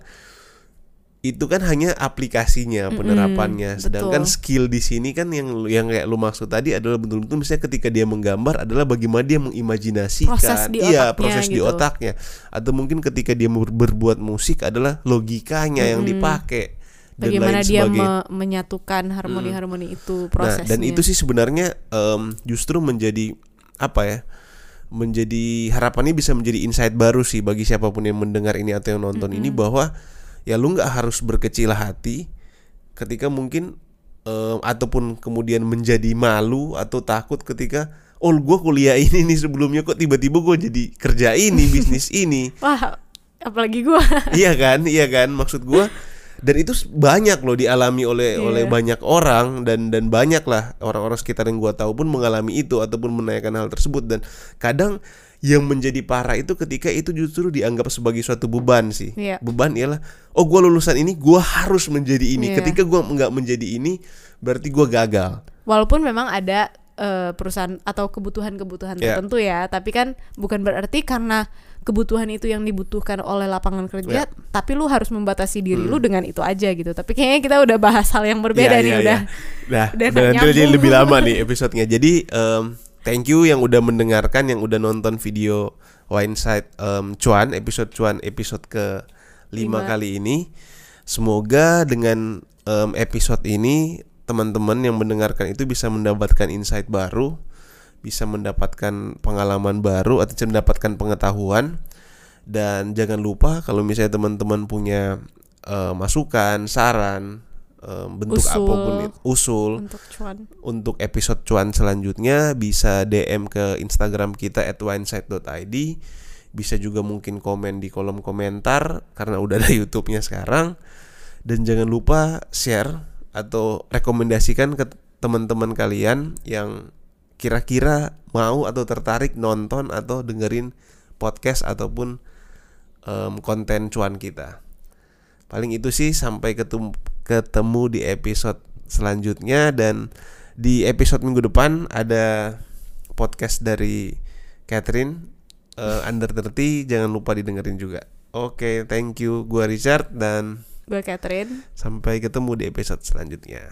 itu kan hanya aplikasinya penerapannya sedangkan betul. skill di sini kan yang yang kayak lu maksud tadi adalah betul-betul misalnya ketika dia menggambar adalah bagaimana dia mengimajinasikan Proses di iya otaknya proses di gitu. otaknya atau mungkin ketika dia ber- berbuat musik adalah logikanya yang dipakai dan bagaimana lain dia me- menyatukan harmoni-harmoni itu Nah, prosesnya dan itu sih sebenarnya em, justru menjadi apa ya? Menjadi harapannya bisa menjadi insight baru sih bagi siapa pun yang mendengar ini atau yang nonton ini bahwa ya lu nggak harus berkecil hati ketika mungkin em, ataupun kemudian menjadi malu atau takut ketika oh gue kuliah ini nih sebelumnya kok tiba-tiba gue jadi kerja ini bisnis ini? Wah apalagi gua. Iya kan iya kan? Maksud gua dan itu banyak loh dialami oleh Iya. oleh banyak orang dan dan banyak lah orang-orang sekitar yang gua tahu pun mengalami itu ataupun menanyakan hal tersebut dan kadang yang menjadi parah itu ketika itu justru dianggap sebagai suatu beban sih Iya. beban ialah oh gua lulusan ini gua harus menjadi ini Iya. ketika gua nggak menjadi ini berarti gua gagal walaupun memang ada eh, perusahaan atau kebutuhan-kebutuhan Ya. tertentu ya tapi kan bukan berarti karena kebutuhan itu yang dibutuhkan oleh lapangan kerja Ya. tapi lu harus membatasi diri lu dengan itu aja gitu tapi kayaknya kita udah bahas hal yang berbeda Iya, nih iya, udah iya. Nah, udah udah jadi lebih lama nih episodenya. Jadi em, thank you yang udah mendengarkan, yang udah nonton video Wineside em, Cuan episode Cuan episode ke lima kali ini. Semoga dengan em, episode ini teman-teman yang mendengarkan itu bisa mendapatkan insight baru, bisa mendapatkan pengalaman baru atau mendapatkan pengetahuan. Dan jangan lupa kalau misalnya teman-teman punya eh, masukan, saran, eh, bentuk Usul. apa pun itu, usul untuk cuan untuk episode cuan selanjutnya bisa DM ke Instagram kita @wineside.id. Bisa juga mungkin komen di kolom komentar karena udah ada YouTube-nya sekarang. Dan jangan lupa share atau rekomendasikan ke teman-teman kalian yang kira-kira mau atau tertarik nonton atau dengerin podcast ataupun em, konten cuan kita. Paling itu sih sampai ketemu ketemu di episode selanjutnya dan di episode minggu depan ada podcast dari Catherine eh, Under 30 jangan lupa didengerin juga. Oke, thank you. Gua Richard dan gue Catherine sampai ketemu di episode selanjutnya.